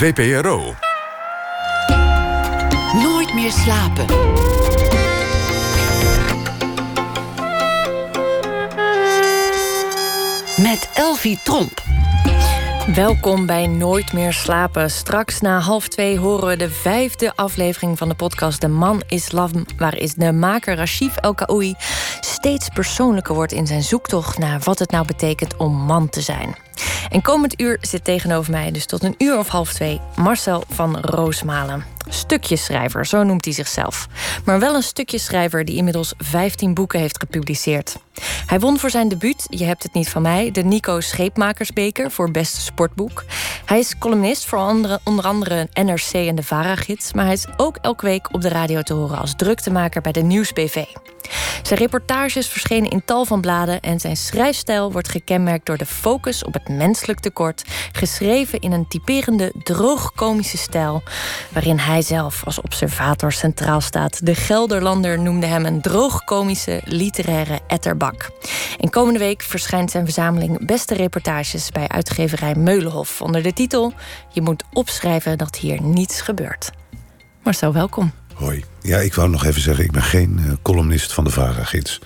VPRO. Nooit meer slapen. Met Elvie Tromp. Welkom bij Nooit meer slapen. Straks na half twee horen we de vijfde aflevering van de podcast De Man Islam, waar is de maker Rashif El Kaoui steeds persoonlijker wordt in zijn zoektocht naar wat het nou betekent om man te zijn. En komend uur zit tegenover mij, dus tot een uur of half twee, Marcel van Roosmalen. Stukjeschrijver, zo noemt hij zichzelf. Maar wel een stukjeschrijver die inmiddels 15 boeken heeft gepubliceerd. Hij won voor zijn debuut, Je hebt het niet van mij, de Nico Scheepmakersbeker voor beste sportboek. Hij is columnist voor onder andere NRC en de Vara-gids, maar hij is ook elke week op de radio te horen als druktemaker bij de Nieuwsbv. Zijn reportages verschenen in tal van bladen en zijn schrijfstijl wordt gekenmerkt door de focus op het menselijk tekort, geschreven in een typerende droogkomische stijl, waarin hij zelf als observator centraal staat. De Gelderlander noemde hem een droogkomische literaire etterbak. En komende week verschijnt zijn verzameling beste reportages bij uitgeverij Meulenhof onder de titel Je moet opschrijven dat hier niets gebeurt. Marcel, welkom. Hoi. Ja, ik wou nog even zeggen, ik ben geen uh, columnist van de VARA-gids.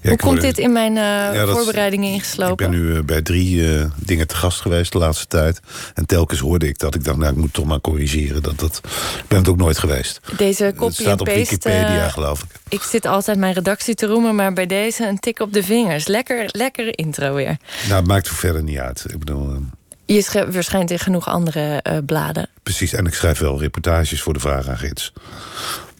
Ja, Hoe komt dit in mijn uh, voorbereidingen ingeslopen? Ik ben nu uh, bij drie dingen te gast geweest de laatste tijd. En telkens hoorde ik dat. Ik dacht, nou, ik moet toch maar corrigeren. Dat, dat, ik ben het ook nooit geweest. Deze copy Het staat op Wikipedia, geloof ik. Ik zit altijd mijn redactie te roemen, maar bij deze een tik op de vingers. Lekker, lekkere intro weer. Nou, het maakt er verder niet uit. Ik bedoel... Je schrijft waarschijnlijk in genoeg andere bladen. Precies, en ik schrijf wel reportages voor de VARA-gids.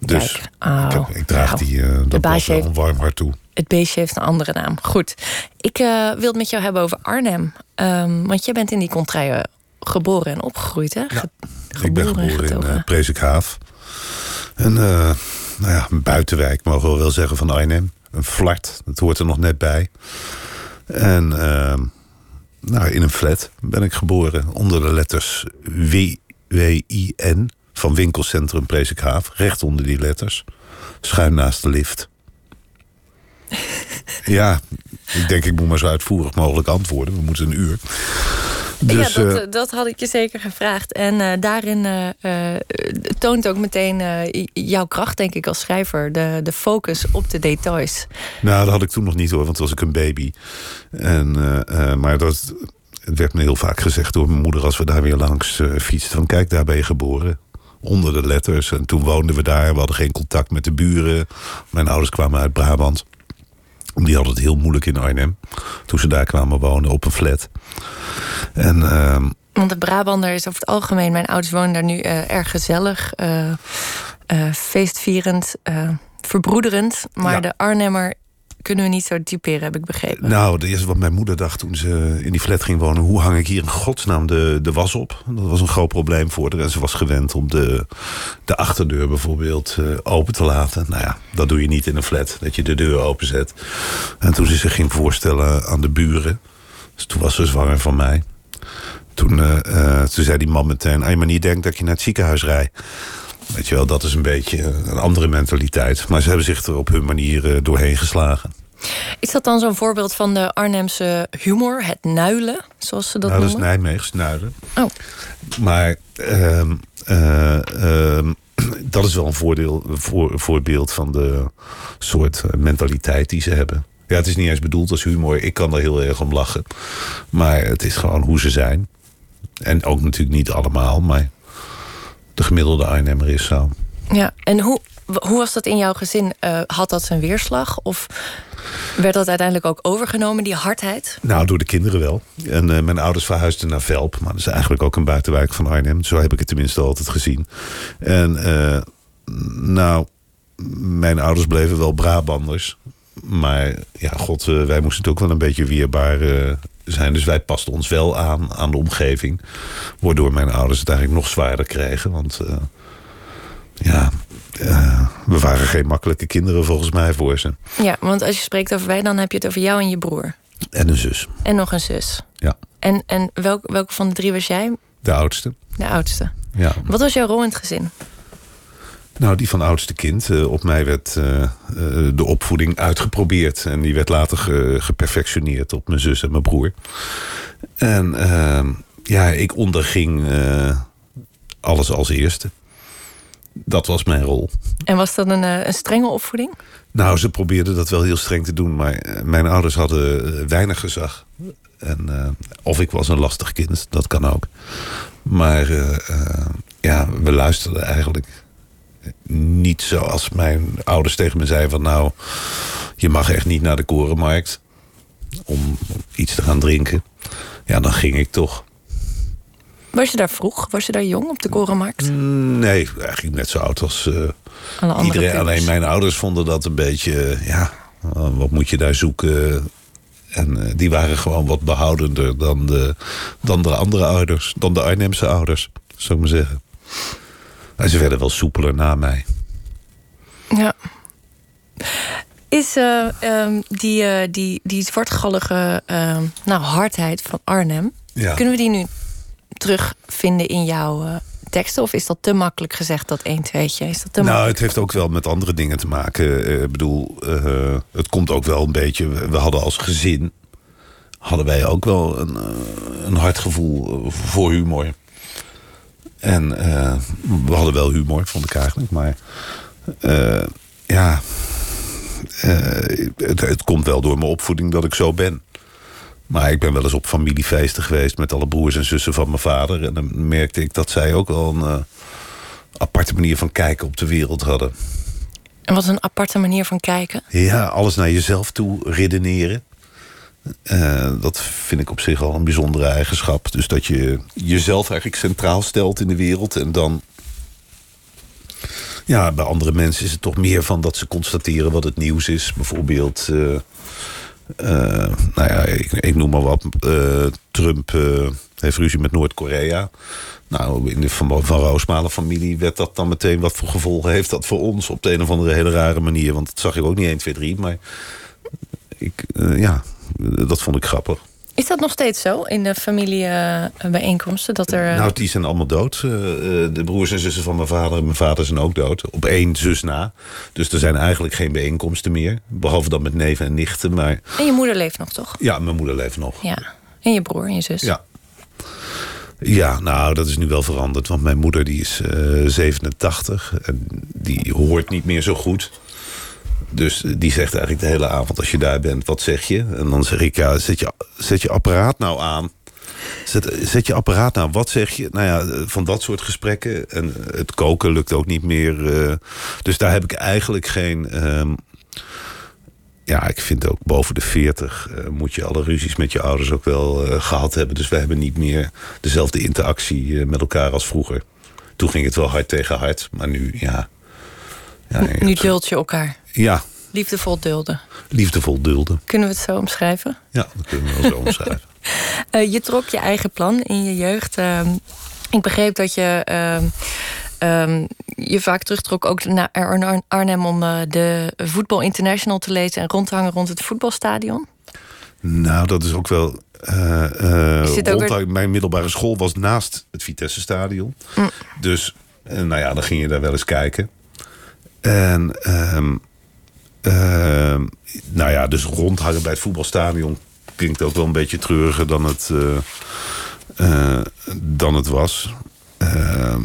Dus Kijk, oh, ik, ik, draag nou, die uh, dat blad wel een warm hart toe. Het beestje heeft een andere naam. Goed. Ik uh, wil het met jou hebben over Arnhem. Um, want jij bent in die contraille geboren en opgegroeid, hè? Ge ja, ik ben geboren in uh, Prezikhaaf. Een, uh, nou ja, een buitenwijk, mogen we wel zeggen, van Arnhem. Een flart, dat hoort er nog net bij. En uh, nou, in een flat ben ik geboren. Onder de letters W-W-I-N van winkelcentrum Prezikhaaf. Recht onder die letters. Schuin naast de lift. ja, ik denk ik moet maar zo uitvoerig mogelijk antwoorden. We moeten een uur. Dus, ja, dat, uh, dat, had ik je zeker gevraagd. En uh, daarin uh, toont ook meteen jouw kracht, denk ik, als schrijver. De, de focus op de details. Nou, dat had ik toen nog niet hoor, want toen was ik een baby. En, maar dat, het werd me heel vaak gezegd door mijn moeder... als we daar weer langs fietsten, van kijk, daar ben je geboren onder de letters. En toen woonden we daar. We hadden geen contact met de buren. Mijn ouders kwamen uit Brabant. Die hadden het heel moeilijk in Arnhem. Toen ze daar kwamen wonen op een flat. En, uh, Want de Brabander is over het algemeen... Mijn ouders wonen daar nu uh, erg gezellig. Uh, uh, feestvierend. verbroederend. Maar ja. de Arnhemmer kunnen we niet zo typeren, heb ik begrepen. Nou, het eerste wat mijn moeder dacht toen ze in die flat ging wonen... hoe hang ik hier in godsnaam de, de was op? Dat was een groot probleem voor haar. En ze was gewend om de, de achterdeur bijvoorbeeld uh, open te laten. Nou ja, dat doe je niet in een flat, dat je de deur openzet. En toen ze zich ging voorstellen aan de buren... Dus toen was ze zwanger van mij. Toen, uh, toen zei die man meteen... je maar niet denkt dat je naar het ziekenhuis rijdt... Weet je wel, dat is een beetje een andere mentaliteit. Maar ze hebben zich er op hun manier doorheen geslagen. Is dat dan zo'n voorbeeld van de Arnhemse humor? Het nuilen, zoals ze dat nou, noemen? dat is Nijmeegs nuilen. Oh. Maar uh, uh, uh, dat is wel een voordeel, voor, voorbeeld van de soort mentaliteit die ze hebben. Ja, het is niet eens bedoeld als humor. Ik kan er heel erg om lachen. Maar het is gewoon hoe ze zijn. En ook natuurlijk niet allemaal, maar de gemiddelde Arnhemmer is zo. Ja, en hoe, hoe was dat in jouw gezin? Uh, had dat zijn weerslag? Of werd dat uiteindelijk ook overgenomen, die hardheid? Nou, door de kinderen wel. En uh, mijn ouders verhuisden naar Velp. Maar dat is eigenlijk ook een buitenwijk van Arnhem. Zo heb ik het tenminste altijd gezien. En uh, nou, mijn ouders bleven wel Brabanders. Maar ja, god, wij moesten het ook wel een beetje weerbaar zijn. Dus wij pasten ons wel aan aan de omgeving. Waardoor mijn ouders het eigenlijk nog zwaarder kregen. Want uh, ja, uh, we waren geen makkelijke kinderen volgens mij voor ze. Ja, want als je spreekt over wij, dan heb je het over jou en je broer. En een zus. En nog een zus. Ja. En, en welk, welke van de drie was jij? De oudste. De oudste. Ja. Wat was jouw rol in het gezin? Nou, die van oudste kind. Uh, op mij werd uh, uh, de opvoeding uitgeprobeerd. En die werd later ge geperfectioneerd op mijn zus en mijn broer. En ja, ik onderging alles als eerste. Dat was mijn rol. En was dat een, een strenge opvoeding? Nou, ze probeerden dat wel heel streng te doen, maar mijn ouders hadden weinig gezag. En, of ik was een lastig kind, dat kan ook. Maar ja, we luisterden eigenlijk niet zoals mijn ouders tegen me zeiden van nou, je mag echt niet naar de korenmarkt om iets te gaan drinken. Ja, dan ging ik toch. Was je daar vroeg? Was je daar jong op de korenmarkt? Mm, nee, eigenlijk net zo oud als uh, iedereen. Alleen mijn ouders vonden dat een beetje, ja, wat moet je daar zoeken? En uh, die waren gewoon wat behoudender dan de, dan de andere ouders, dan de Arnhemse ouders, zou ik maar zeggen. En ze werden wel soepeler na mij. Ja. Is uh, um, die, uh, die, die zwartgallige uh, nou, hardheid van Arnhem... Ja. kunnen we die nu terugvinden in jouw eh, teksten? Of is dat te makkelijk gezegd, dat 1 tweetje? Is dat te nou, makkelijk? het heeft ook wel met andere dingen te maken. Ik bedoel, het komt ook wel een beetje... We hadden als gezin... hadden wij ook wel een, een hard gevoel voor humor. En we hadden wel humor, vond ik eigenlijk. Maar ja uh, het, het, komt wel door mijn opvoeding dat ik zo ben. Maar ik ben wel eens op familiefeesten geweest met alle broers en zussen van mijn vader. En dan merkte ik dat zij ook wel een uh, aparte manier van kijken op de wereld hadden. En wat een aparte manier van kijken? Ja, alles naar jezelf toe redeneren. Uh, dat vind ik op zich al een bijzondere eigenschap. Dus dat je jezelf eigenlijk centraal stelt in de wereld en dan ja, bij andere mensen is het toch meer van dat ze constateren wat het nieuws is. Bijvoorbeeld, uh, uh, nou ja, ik, ik, noem maar wat. Trump heeft ruzie met Noord-Korea. Nou, in de Van, van Roosmalen familie werd dat dan meteen... wat voor gevolgen heeft dat voor ons op de een of andere hele rare manier. Want dat zag ik ook niet 1, 2, 3. Maar ik, ja, dat vond ik grappig. Is dat nog steeds zo in de familiebijeenkomsten? dat er... Nou, die zijn allemaal dood. de broers en zussen van mijn vader en mijn vader zijn ook dood. Op één zus na. Dus er zijn eigenlijk geen bijeenkomsten meer. Behalve dan met neven en nichten. Maar... En je moeder leeft nog, toch? Ja, mijn moeder leeft nog. Ja. En je broer en je zus? Ja. Ja, nou, dat is nu wel veranderd. Want mijn moeder die is uh, 87. En die hoort niet meer zo goed. Dus die zegt eigenlijk de hele avond als je daar bent, wat zeg je? En dan zeg ik, ja, zet je, zet je apparaat nou aan. Zet, zet je apparaat nou, wat zeg je? Nou ja, van dat soort gesprekken. En het koken lukt ook niet meer. Uh, dus daar heb ik eigenlijk geen... Um, ja, ik vind ook boven de 40 uh, moet je alle ruzies met je ouders ook wel uh, gehad hebben. Dus we hebben niet meer dezelfde interactie met elkaar als vroeger. Toen ging het wel hard tegen hard, maar nu, ja... ja nu duld je elkaar. Ja. Liefdevol dulden. Liefdevol dulden. Kunnen we het zo omschrijven? Ja, dat kunnen we wel zo omschrijven. uh, je trok je eigen plan in je jeugd. Uh, ik begreep dat je uh, je vaak terugtrok ook naar Arnhem om eh, de Voetbal International te lezen en rond te hangen rond het voetbalstadion. Nou, dat is ook wel. Rond, weer... Mijn middelbare school was naast het Vitesse Stadion. Mm. Dus, nou ja, dan ging je daar wel eens kijken. En um, nou ja, dus rondhangen bij het voetbalstadion klinkt ook wel een beetje treuriger dan het, uh, uh, dan het was. Ehm,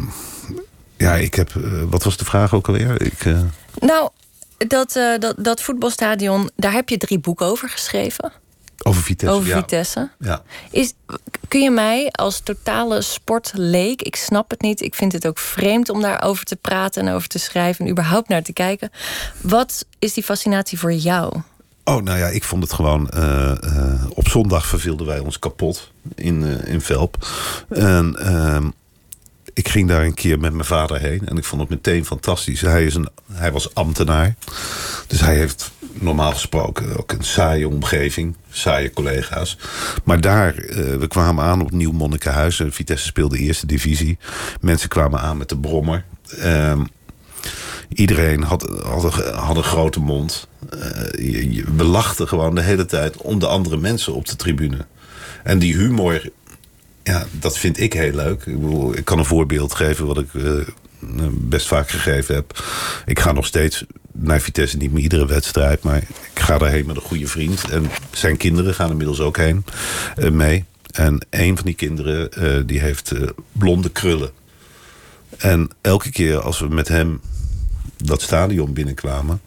ja, ik heb. wat was de vraag ook alweer? Ik, Nou, dat, dat, dat voetbalstadion, daar heb je drie boeken over geschreven. Over Vitesse. Over ja. Vitesse. Ja. Is, kun je mij als totale sportleek, ik snap het niet, ik vind het ook vreemd om daarover te praten en over te schrijven en überhaupt naar te kijken. Wat is die fascinatie voor jou? Oh, nou ja, ik vond het gewoon. Uh, uh, op zondag verveelden wij ons kapot in, uh, in Velp. En ehm, ik ging daar een keer met mijn vader heen. En ik vond het meteen fantastisch. Hij, is een, hij was ambtenaar. Dus hij heeft normaal gesproken ook een saaie omgeving. Saaie collega's. Maar daar, uh, we kwamen aan op Nieuw Monnikenhuis. Vitesse speelde eerste divisie. Mensen kwamen aan met de brommer. Uh, iedereen had, had, een, grote mond. Uh, we lachten gewoon de hele tijd om de andere mensen op de tribune. En die humor ja, dat vind ik heel leuk. Ik, bedoel, ik kan een voorbeeld geven wat ik uh, best vaak gegeven heb. Ik ga nog steeds naar Vitesse, niet meer iedere wedstrijd... maar ik ga daarheen met een goede vriend. En zijn kinderen gaan inmiddels ook heen uh, mee. En een van die kinderen uh, die heeft blonde krullen. En elke keer als we met hem dat stadion binnenkwamen,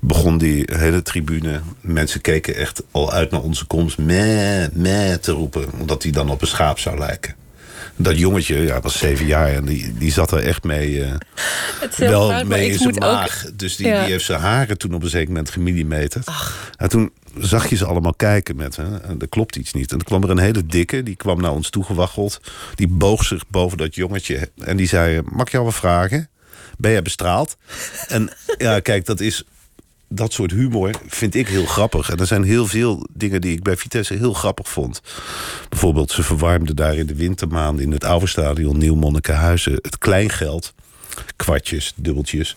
begon die hele tribune. Mensen keken echt al uit naar onze komst. Meh, meh te roepen. Omdat hij dan op een schaap zou lijken. Dat jongetje, ja, was zeven jaar en die, die zat er echt mee. Uh, wel fout, mee in zijn maag. Ook, dus die, ja. die heeft zijn haren toen op een zeker moment gemillimeterd. En toen zag je ze allemaal kijken met, hè, en er klopt iets niet. En dan kwam er een hele dikke, die kwam naar ons toegewaggeld. Die boog zich boven dat jongetje en die zei: Mag ik jou wat vragen? Ben jij bestraald? en ja, kijk, dat is dat soort humor vind ik heel grappig. En er zijn heel veel dingen die ik bij Vitesse heel grappig vond. Bijvoorbeeld, ze verwarmden daar in de wintermaanden in het oude stadion Nieuw-Monnikenhuizen het kleingeld. Kwartjes, dubbeltjes.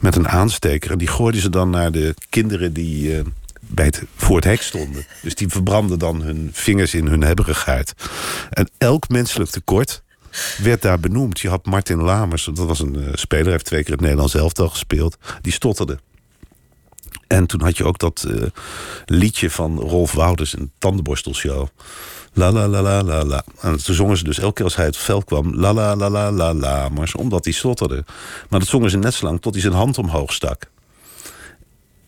Met een aansteker. En die gooiden ze dan naar de kinderen die. Uh, bij het, voor het hek stonden. Dus die verbrandden dan hun vingers in hun hebberigheid. En elk menselijk tekort werd daar benoemd. Je had Martin Lamers, dat was een uh, speler, heeft twee keer het Nederlands elftal gespeeld. Die stotterde. En toen had je ook dat uh, liedje van Rolf Wouders, een tandenborstelshow. La la la la la la. En toen zongen ze dus elke keer als hij het veld kwam... la la la la la la, maar omdat hij stotterde. Maar dat zongen ze net zo lang tot hij zijn hand omhoog stak.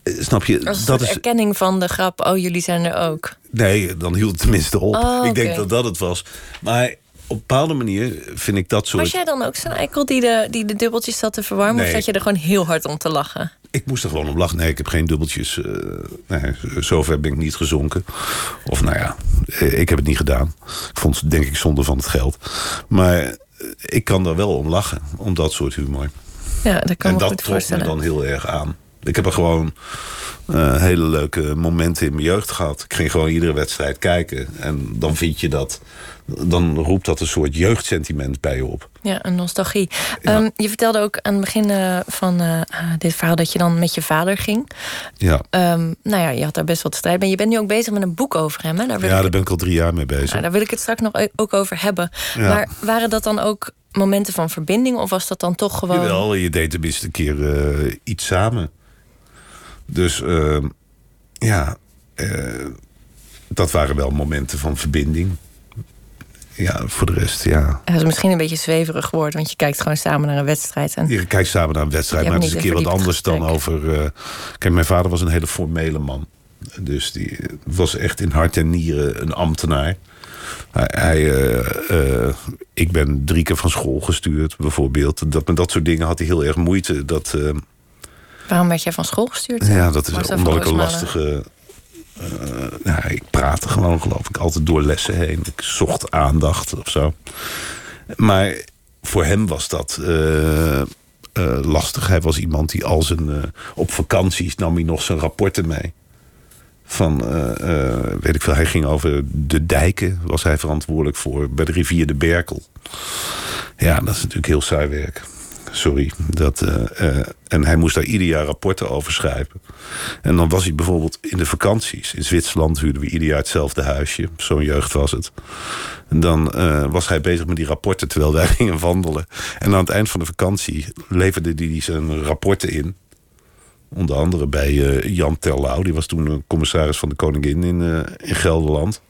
Eh, snap je? Als dat is erkenning van de grap, oh, jullie zijn er ook. Nee, dan hield het tenminste op. Oh, Ik denk dat dat het was. Maar op een bepaalde manier vind ik dat soort... Was jij dan ook zo'n eikel die de, die de dubbeltjes zat te verwarmen? Nee. Of zat je er gewoon heel hard om te lachen? Ik moest er gewoon om lachen. Nee, ik heb geen dubbeltjes. Uh, nee, zover ben ik niet gezonken. Of nou ja, eh, ik heb het niet gedaan. Ik vond het denk ik zonde van het geld. Maar eh, ik kan er wel om lachen. Om dat soort humor. Ja, dat kan en dat trok me dan heel erg aan. Ik heb er gewoon uh, hele leuke momenten in mijn jeugd gehad. Ik ging gewoon iedere wedstrijd kijken. En dan vind je dat dan roept dat een soort jeugdsentiment bij je op. Ja, een nostalgie. Ehm, je vertelde ook aan het begin uh, van uh, dit verhaal dat je dan met je vader ging. Ja. Um, nou ja, je had daar best wat strijd mee. Je bent nu ook bezig met een boek over hem. Hè? Daar ja, daar ben ik al drie jaar mee bezig. Nou, daar wil ik het straks nog ook over hebben. Ja. Maar waren dat dan ook momenten van verbinding? Of was dat dan toch gewoon... Jawel, je deed tenminste een keer uh, iets samen. Dus ehm, ja, dat waren wel momenten van verbinding ja, voor de rest, ja. Het is misschien een beetje zweverig woord, want je kijkt gewoon samen naar een wedstrijd. En... Je kijkt samen naar een wedstrijd, maar het is een keer wat anders dan over. Uh... Kijk, mijn vader was een hele formele man. Dus die was echt in hart en nieren een ambtenaar. Hij, hij uh, uh, ik ben drie keer van school gestuurd, bijvoorbeeld. Dat, met dat soort dingen had hij heel erg moeite. Dat, Waarom werd jij van school gestuurd? Ja, dat is omdat ik een lastige nou, ik praatte gewoon, geloof ik, altijd door lessen heen. Ik zocht aandacht of zo. Maar voor hem was dat uh, uh, lastig. Hij was iemand die al zijn. op vakanties nam hij nog zijn rapporten mee. Van, weet ik veel, hij ging over de dijken, was hij verantwoordelijk voor, bij de rivier de Berkel. Ja, dat is natuurlijk heel saai werk sorry. Dat, uh, en hij moest daar ieder jaar rapporten over schrijven. En dan was hij bijvoorbeeld in de vakanties. In Zwitserland huurden we ieder jaar hetzelfde huisje. Zo'n jeugd was het. En dan uh, was hij bezig met die rapporten terwijl wij gingen wandelen. En aan het eind van de vakantie leverde hij zijn rapporten in. Onder andere bij Jan Terlouw. Die was toen commissaris van de Koningin in, in Gelderland.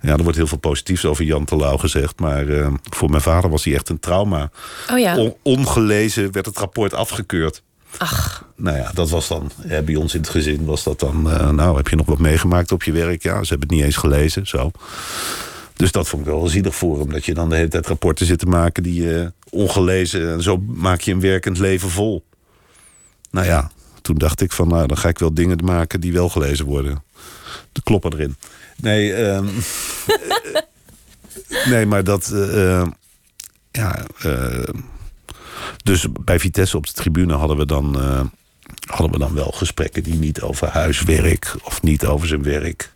Ja, er wordt heel veel positiefs over Jan Terlouw gezegd. Maar uh, voor mijn vader was hij echt een trauma. Oh ja. On ongelezen werd het rapport afgekeurd. Ach. Nou ja, dat was dan, hè, bij ons in het gezin was dat dan... Uh, nou, heb je nog wat meegemaakt op je werk? Ja, ze hebben het niet eens gelezen, zo. Dus dat vond ik wel zielig voor hem. Dat je dan de hele tijd rapporten zit te maken die uh, ongelezen... en zo maak je een werkend leven vol. Nou ja, toen dacht ik van... nou, dan ga ik wel dingen maken die wel gelezen worden. De kloppen erin. Nee, um, nee, maar dat. Uh, ja. Uh, dus bij Vitesse op de tribune hadden we dan. Uh, hadden we dan wel gesprekken die niet over huiswerk of niet over zijn werk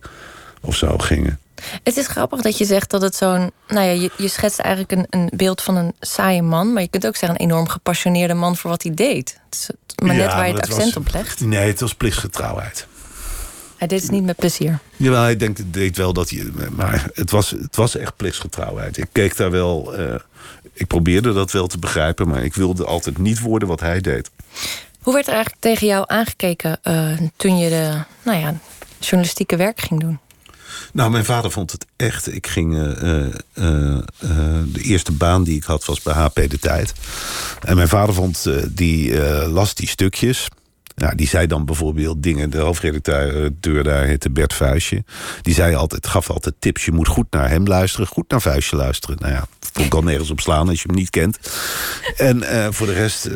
of zo gingen. Het is grappig dat je zegt dat het zo'n. Nou ja, je, je schetst eigenlijk een, een, beeld van een saaie man. Maar je kunt ook zeggen een enorm gepassioneerde man voor wat hij deed. Het is maar net waar je het, accent op legt. Nee, het was plichtsgetrouwheid. Hij deed het niet met plezier. Ja, hij denkt, deed wel dat hij. Maar het was, het was echt plichtsgetrouwheid. Ik keek daar wel. Uh, ik probeerde dat wel te begrijpen, maar ik wilde altijd niet worden wat hij deed. Hoe werd er eigenlijk tegen jou aangekeken uh, toen je de nou ja, journalistieke werk ging doen? Nou, mijn vader vond het echt. Ik ging. Uh, uh, de eerste baan die ik had was bij HP de Tijd. En mijn vader vond. die las die stukjes. Nou, die zei dan bijvoorbeeld dingen. De hoofdredacteur daar heette Bert Vuistje. Die zei altijd, gaf altijd tips. Je moet goed naar hem luisteren, goed naar Vuistje luisteren. Nou ja, vond ik al nergens op slaan als je hem niet kent. En voor de rest,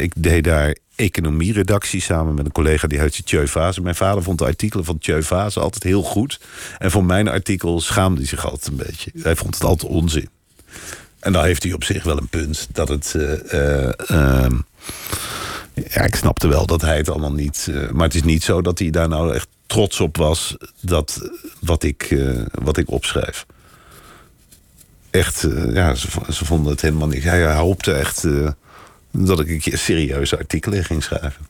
ik deed daar economieredactie samen met een collega die heette Tjeu Vase. Mijn vader vond de artikelen van Tjeu Vase altijd heel goed. En voor mijn artikel schaamde hij zich altijd een beetje. Hij vond het altijd onzin. En dan heeft hij op zich wel een punt dat het. Uh, ja, ik snapte wel dat hij het allemaal niet. Uh, maar het is niet zo dat hij daar nou echt trots op was dat wat ik, wat ik opschrijf. Echt, ja, ze, ze, vonden het helemaal niet. Hij, hij hoopte echt dat ik een keer serieuze artikelen ging schrijven.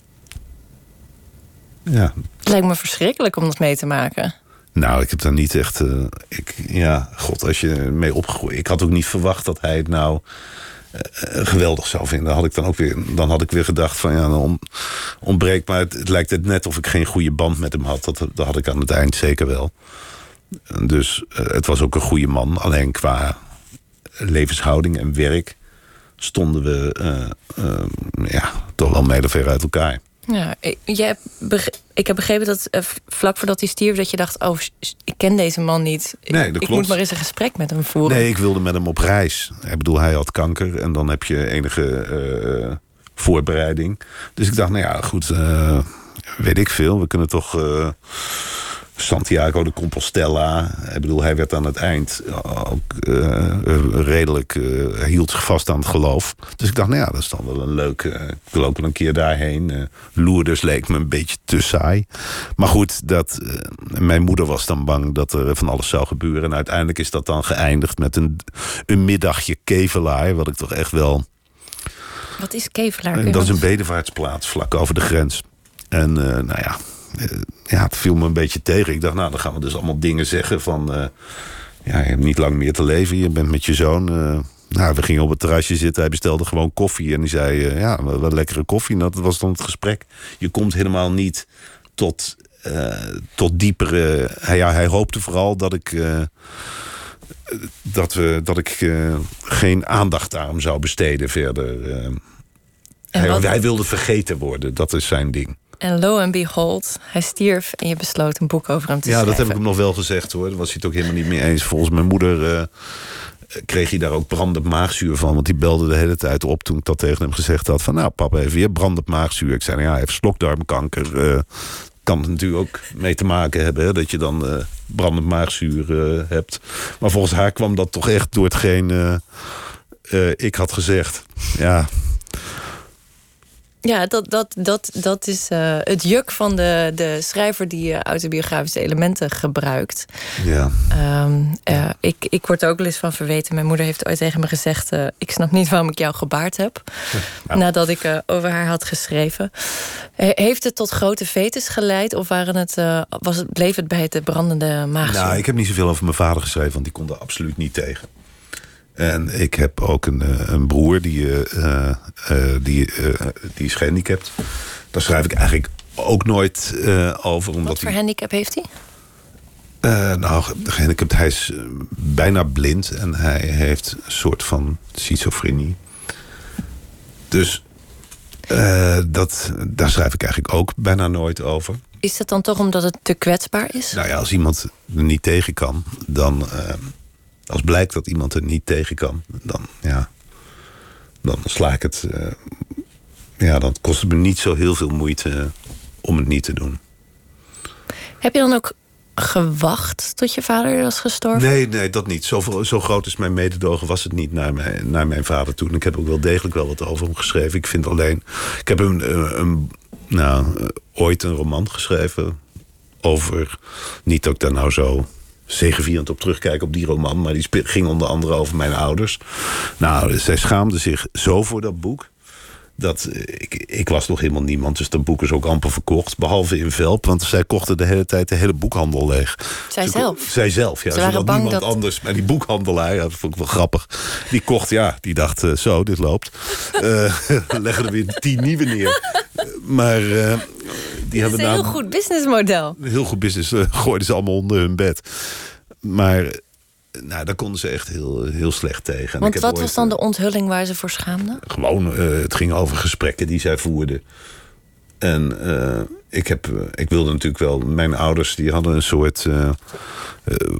Ja. Het lijkt me verschrikkelijk om dat mee te maken. Nou, ik heb daar niet echt. Ik, ja, god, als je mee opgegroeid. Ik had ook niet verwacht dat hij het nou geweldig zou vinden. Dan had ik dan ook weer, dan had ik weer gedacht van ja, dan ontbreekt. Maar het, het, lijkt het net of ik geen goede band met hem had. Dat, dat had ik aan het eind zeker wel. Dus uh, het was ook een goede man. Alleen qua levenshouding en werk stonden we ja, toch wel mijlen ver uit elkaar. Ja, jij hebt ik heb begrepen dat uh, vlak voordat hij stierf... dat je dacht, oh, ik ken deze man niet. Nee, dat ik moet maar eens een gesprek met hem voeren. Nee, ik wilde met hem op reis. Ik bedoel, hij had kanker en dan heb je enige voorbereiding. Dus ik dacht, nou ja, goed, weet ik veel. We kunnen toch Santiago de Compostela. Ik bedoel, hij werd aan het eind ook uh, redelijk... Uh, hield zich vast aan het geloof. Dus ik dacht, nou ja, dat is dan wel een leuk... Uh, ik wel een keer daarheen. Uh, Lourdes leek me een beetje te saai. Maar goed, dat, mijn moeder was dan bang dat er van alles zou gebeuren. En uiteindelijk is dat dan geëindigd met een, een middagje kevelaar. Wat ik toch echt wel... Wat is kevelaar? Dat is een bedevaartsplaats vlak over de grens. En nou ja, ja, het viel me een beetje tegen. Ik dacht, nou, dan gaan we dus allemaal dingen zeggen van... Uh, ja, je hebt niet lang meer te leven. Je bent met je zoon... Uh, nou, we gingen op het terrasje zitten. Hij bestelde gewoon koffie. En die zei, uh, ja, wat lekkere koffie. En dat was dan het gesprek. Je komt helemaal niet tot, tot diepere... Hij, ja, hij hoopte vooral dat ik... dat, we, dat ik geen aandacht aan hem zou besteden verder. Hij, hij wilde vergeten worden. Dat is zijn ding. En lo and behold, hij stierf en je besloot een boek over hem te ja, schrijven. Ja, dat heb ik hem nog wel gezegd hoor. Daar was hij het ook helemaal niet mee eens. Volgens mijn moeder uh, kreeg hij daar ook brandend maagzuur van. Want die belde de hele tijd op toen ik dat tegen hem gezegd had. Van nou papa, even weer brandend maagzuur. Ik zei nou ja, hij heeft slokdarmkanker. Uh, kan het natuurlijk ook mee te maken hebben. Hè, dat je dan uh, brandend maagzuur hebt. Maar volgens haar kwam dat toch echt door hetgeen ik had gezegd. Ja, ja, dat, dat, dat, dat is uh, het juk van de, de schrijver die uh, autobiografische elementen gebruikt. Ja. Um, uh, ik, ik word er ook wel eens van verweten. Mijn moeder heeft ooit tegen me gezegd: Ik snap niet waarom ik jou gebaard heb. Nou. Nadat ik over haar had geschreven. heeft het tot grote vetes geleid? Of waren het, was het, bleef het bij het brandende maagzuur? Nou, ik heb niet zoveel over mijn vader geschreven, want die kon er absoluut niet tegen. En ik heb ook een, eh, een broer die, uh, uh, die, die is gehandicapt. Daar schrijf ik eigenlijk ook nooit over. Omdat Wat voor handicap heeft hij? nou, gehandicapt, hij is bijna blind en hij heeft een soort van schizofrenie. Dus dat, daar schrijf ik eigenlijk ook bijna nooit over. Is dat dan toch omdat het te kwetsbaar is? Nou ja, als iemand er niet tegen kan, dan als blijkt dat iemand er niet tegen kan, dan, ja, dan sla ik het. Uh, ja, dan kost het me niet zo heel veel moeite om het niet te doen. Heb je dan ook gewacht tot je vader was gestorven? Nee, nee, dat niet. Zo, zo groot is mijn mededogen was het niet naar mijn, naar mijn vader toe. En ik heb ook wel degelijk wel wat over hem geschreven. Ik vind alleen... Ik heb een, een, een nou, ooit een roman geschreven over... Niet dat ik daar nou zo zegevierend op terugkijken op die roman. Maar die ging onder andere over mijn ouders. Nou, zij schaamden zich zo voor dat boek. Dat, eh, ik, ik was nog helemaal niemand, dus dat boek is ook amper verkocht. Behalve in Velp, want zij kochten de hele tijd de hele boekhandel leeg. Zij zelf? Zij zelf, ja. Ze waren bang niemand dat... anders. Maar die boekhandelaar, ja, dat vond ik wel grappig. Die kocht, ja, die dacht, uh, zo, dit loopt. uh, leggen er weer tien nieuwe neer. maar uh, die is een heel goed businessmodel. Heel goed business. eh, gooiden ze allemaal onder hun bed. Maar eh, nou, daar konden ze echt heel, heel slecht tegen. Want wat ooit, was dan de onthulling waar ze voor schaamden? Gewoon, eh, het ging over gesprekken die zij voerden. En eh, ik, heb, eh, ik wilde natuurlijk wel... Mijn ouders die hadden een soort... eh, eh,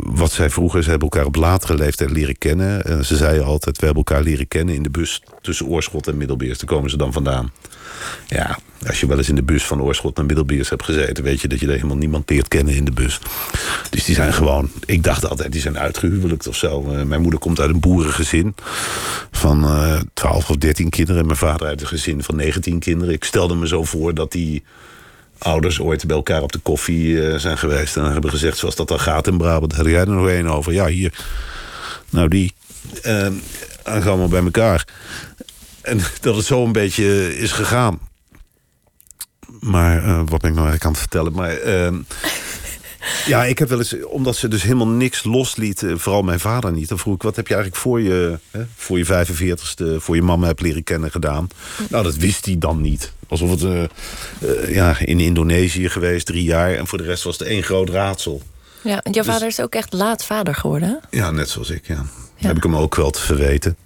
wat zij vroeger, ze hebben elkaar op latere leeftijd leren kennen. En ze zeiden altijd, we hebben elkaar leren kennen in de bus... tussen Oorschot en Middelbeers. Daar komen ze dan vandaan. Ja, als je wel eens in de bus van Oorschot naar Middelbeers hebt gezeten... weet je dat je er helemaal niemand leert kennen in de bus. Dus die zijn gewoon... Ik dacht altijd, die zijn uitgehuwelijkt of zo. Mijn moeder komt uit een boerengezin van eh 12 of 13 kinderen. En mijn vader uit een gezin van 19 kinderen. Ik stelde me zo voor dat die ouders ooit bij elkaar op de koffie eh, zijn geweest. En hebben gezegd, zoals dat dan gaat in Brabant. Had jij er nog één over? Ja, hier. Nou, die. En dan gaan we bij elkaar. En dat het zo een beetje is gegaan. Maar eh, wat ben ik nou eigenlijk aan vertellen? Maar ehm, ja, ik heb wel eens, omdat ze dus helemaal niks loslieten, vooral mijn vader niet. Dan vroeg ik, wat heb je eigenlijk voor je, hè, voor je 45ste, voor je mama hebt leren kennen gedaan? Nou, dat wist hij dan niet. Alsof het eh, eh, ja, in Indonesië geweest, drie jaar. En voor de rest was het één groot raadsel. Ja, want jouw vader is ook echt laat vader geworden. hè? Ja, net zoals ik, ja. Heb ik hem ook wel te verweten.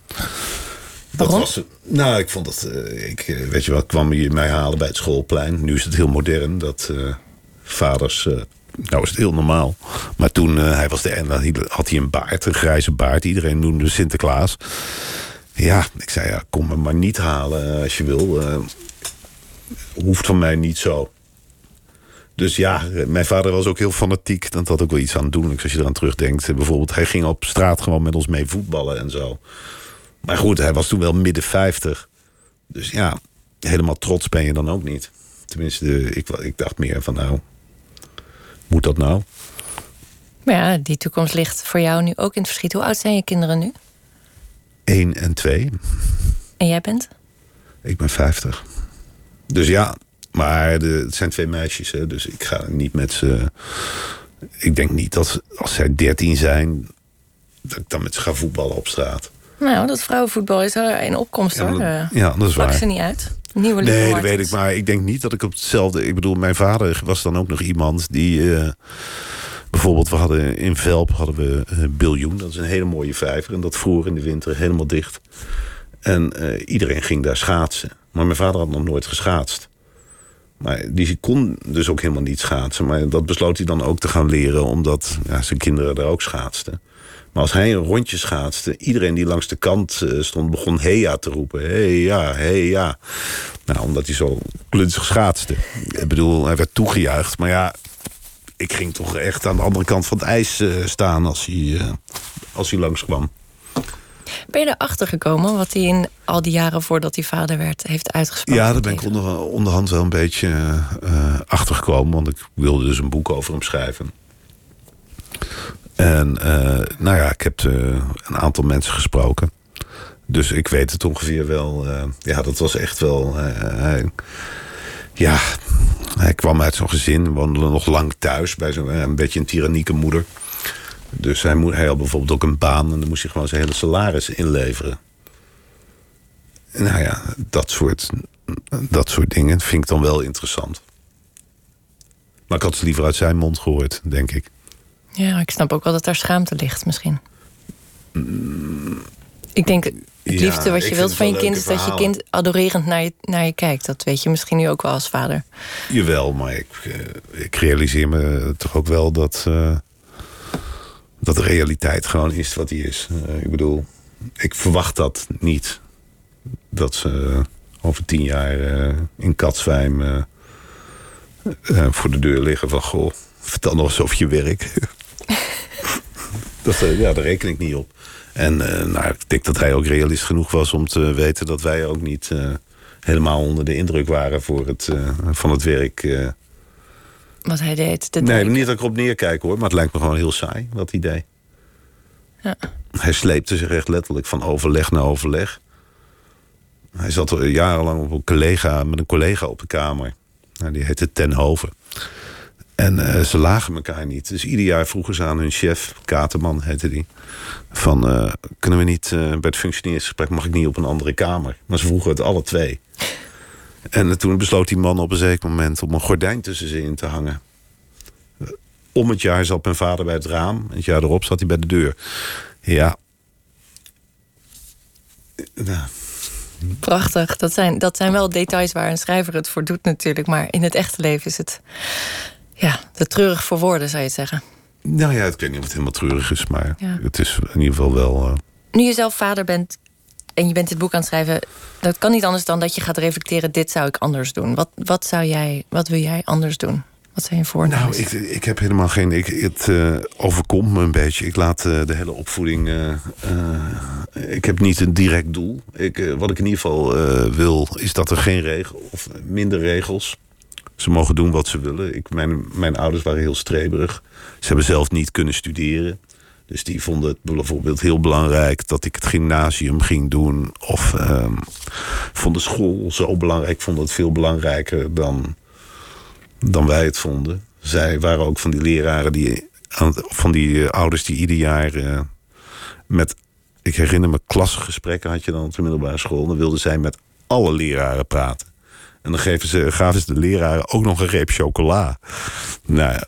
Dat was, nou, ik vond dat, eh, ik, eh, weet je wat, kwam hier mij halen bij het schoolplein. Nu is het heel modern dat eh, vaders, eh, nou is het heel normaal. Maar toen, eh, hij was de, en had hij een baard, een grijze baard. Iedereen noemde Sinterklaas. Ja, ik zei, ja, kom me maar niet halen eh, als je wil. Eh, hoeft van mij niet zo. Dus ja, mijn vader was ook heel fanatiek. Dat had ook wel iets aandoenlijks als je eraan terugdenkt. Bijvoorbeeld, hij ging op straat gewoon met ons mee voetballen en zo. Maar goed, hij was toen wel midden 50. Dus ja, helemaal trots ben je dan ook niet. Tenminste, ik, ik dacht meer van nou, moet dat nou? Maar ja, die toekomst ligt voor jou nu ook in het verschiet. Hoe oud zijn je kinderen nu? 1 en 2. En jij bent? Ik ben 50. Dus ja, maar de, het zijn twee meisjes, hè, dus ik ga niet met ze. Ik denk niet dat als zij 13 zijn, dat ik dan met ze ga voetballen op straat. Nou, dat vrouwenvoetbal is er in opkomst Ja, hoor. dat- ja, dat is waar. ze niet uit. Nieuwe Nee, dat weet ik. Maar ik denk niet dat ik op hetzelfde... Ik bedoel, mijn vader was dan ook nog iemand die... eh, bijvoorbeeld, we hadden in Velp hadden we eh, Biljoen. Dat is een hele mooie vijver. En dat vroor in de winter helemaal dicht. En eh, iedereen ging daar schaatsen. Maar mijn vader had nog nooit geschaatst. Maar die kon dus ook helemaal niet schaatsen. Maar dat besloot hij dan ook te gaan leren... omdat ja, zijn kinderen daar ook schaatsten. Maar als hij een rondje schaatste... iedereen die langs de kant eh, stond begon heja te roepen. Hey ja, hey ja. Nou, omdat hij zo klunzig schaatste. Ik bedoel, hij werd toegejuicht. Maar ja, ik ging toch echt aan de andere kant van het ijs eh, staan... als hij, eh, als hij langskwam. Ben je erachter gekomen wat hij in al die jaren voordat hij vader werd heeft uitgesproken? Ja, daar ben ik onder, onderhand wel een beetje eh achtergekomen. Want ik wilde dus een boek over hem schrijven. En eh, nou ja, ik heb eh, een aantal mensen gesproken. Dus ik weet het ongeveer wel. eh, ja, dat was echt wel... hij- ja, hij kwam uit zo'n gezin. Woonde nog lang thuis bij zo'n een beetje een tyrannieke moeder. Dus hij, hij had bijvoorbeeld ook een baan. En dan moest hij gewoon zijn hele salaris inleveren. Nou ja, dat soort, dat soort dingen vind ik dan wel interessant. Maar ik had het liever uit zijn mond gehoord, denk ik. Ja, ik snap ook wel dat daar schaamte ligt misschien. Ik denk, het Ja, liefste wat je wilt van je kind is dat je kind adorerend naar je, naar je kijkt. Dat weet je misschien nu ook wel als vader. Jawel, maar ik, eh, ik realiseer me toch ook wel dat, eh, dat de realiteit gewoon is wat die is. Eh, ik bedoel, ik verwacht dat niet. Dat ze over tien jaar in Katzwijm voor de deur liggen van... Goh, vertel nog eens over je werk. dat, eh, ja, daar reken ik niet op. En eh, nou, ik denk dat hij ook realist genoeg was om te weten... dat wij ook niet eh, helemaal onder de indruk waren voor het, van het werk... Wat hij deed. De Nee, niet dat ik erop neerkijk hoor, maar het lijkt me gewoon heel saai, wat hij deed. Ja. Hij sleepte zich echt letterlijk van overleg naar overleg. Hij zat jarenlang op een collega, met een collega op de kamer. Nou, die heette Ten Hoven. En eh, ze lagen elkaar niet. Dus ieder jaar vroegen ze aan hun chef, Katerman heette die... van, eh, kunnen we niet, eh, bij het functioneringsgesprek mag ik niet op een andere kamer. Maar ze vroegen het alle twee. En toen besloot die man op een zeker moment om een gordijn tussen ze in te hangen. Om het jaar zat mijn vader bij het raam. Het jaar erop zat hij bij de deur. Ja. Nou. Prachtig. Dat zijn, dat zijn wel details waar een schrijver het voor doet natuurlijk. Maar in het echte leven is het ja, te treurig voor woorden, zou je zeggen. Nou ja, ik weet niet of het helemaal treurig is, maar het is in ieder geval wel. Uh... Nu je zelf vader bent en je bent dit boek aan het schrijven, dat kan niet anders dan dat je gaat reflecteren: dit zou ik anders doen. Wat, wat zou jij, wat wil jij anders doen? Wat zijn je voornemens? Nou, ik, ik heb helemaal geen. Ik, het uh, overkomt me een beetje. Ik laat uh, de hele opvoeding. Uh, ik heb niet een direct doel. Ik, wat ik in ieder geval wil, is dat er geen regels of minder regels. Ze mogen doen wat ze willen. Ik, mijn, mijn ouders waren heel streberig. Ze hebben zelf niet kunnen studeren. Dus die vonden het bijvoorbeeld heel belangrijk dat ik het gymnasium ging doen. Of um, vonden school zo belangrijk. vonden het veel belangrijker dan, dan wij het vonden. Zij waren ook van die leraren die. van die uh, ouders die ieder jaar uh, met. Ik herinner me, klasgesprekken had je dan op de middelbare school. Dan wilden zij met alle leraren praten. En dan geven ze, gaven ze de leraren ook nog een reep chocola. Nou ja,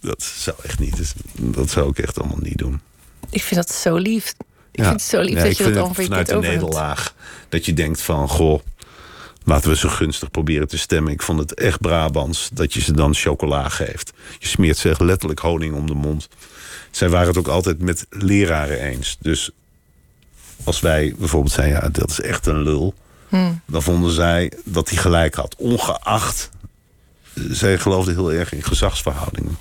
dat zou echt niet. Dus dat zou ik echt allemaal niet doen. Ik vind dat zo lief. Ik vind het zo lief dat je dat over je Vanuit nederlaag. Dat je denkt van, goh, laten we zo gunstig proberen te stemmen. Ik vond het echt Brabants dat je ze dan chocola geeft. Je smeert ze echt letterlijk honing om de mond. Zij waren het ook altijd met leraren eens. Dus als wij bijvoorbeeld zeiden, ja, dat is echt een lul. Hmm. Dan vonden zij dat hij gelijk had. Ongeacht, zij geloofden heel erg in gezagsverhoudingen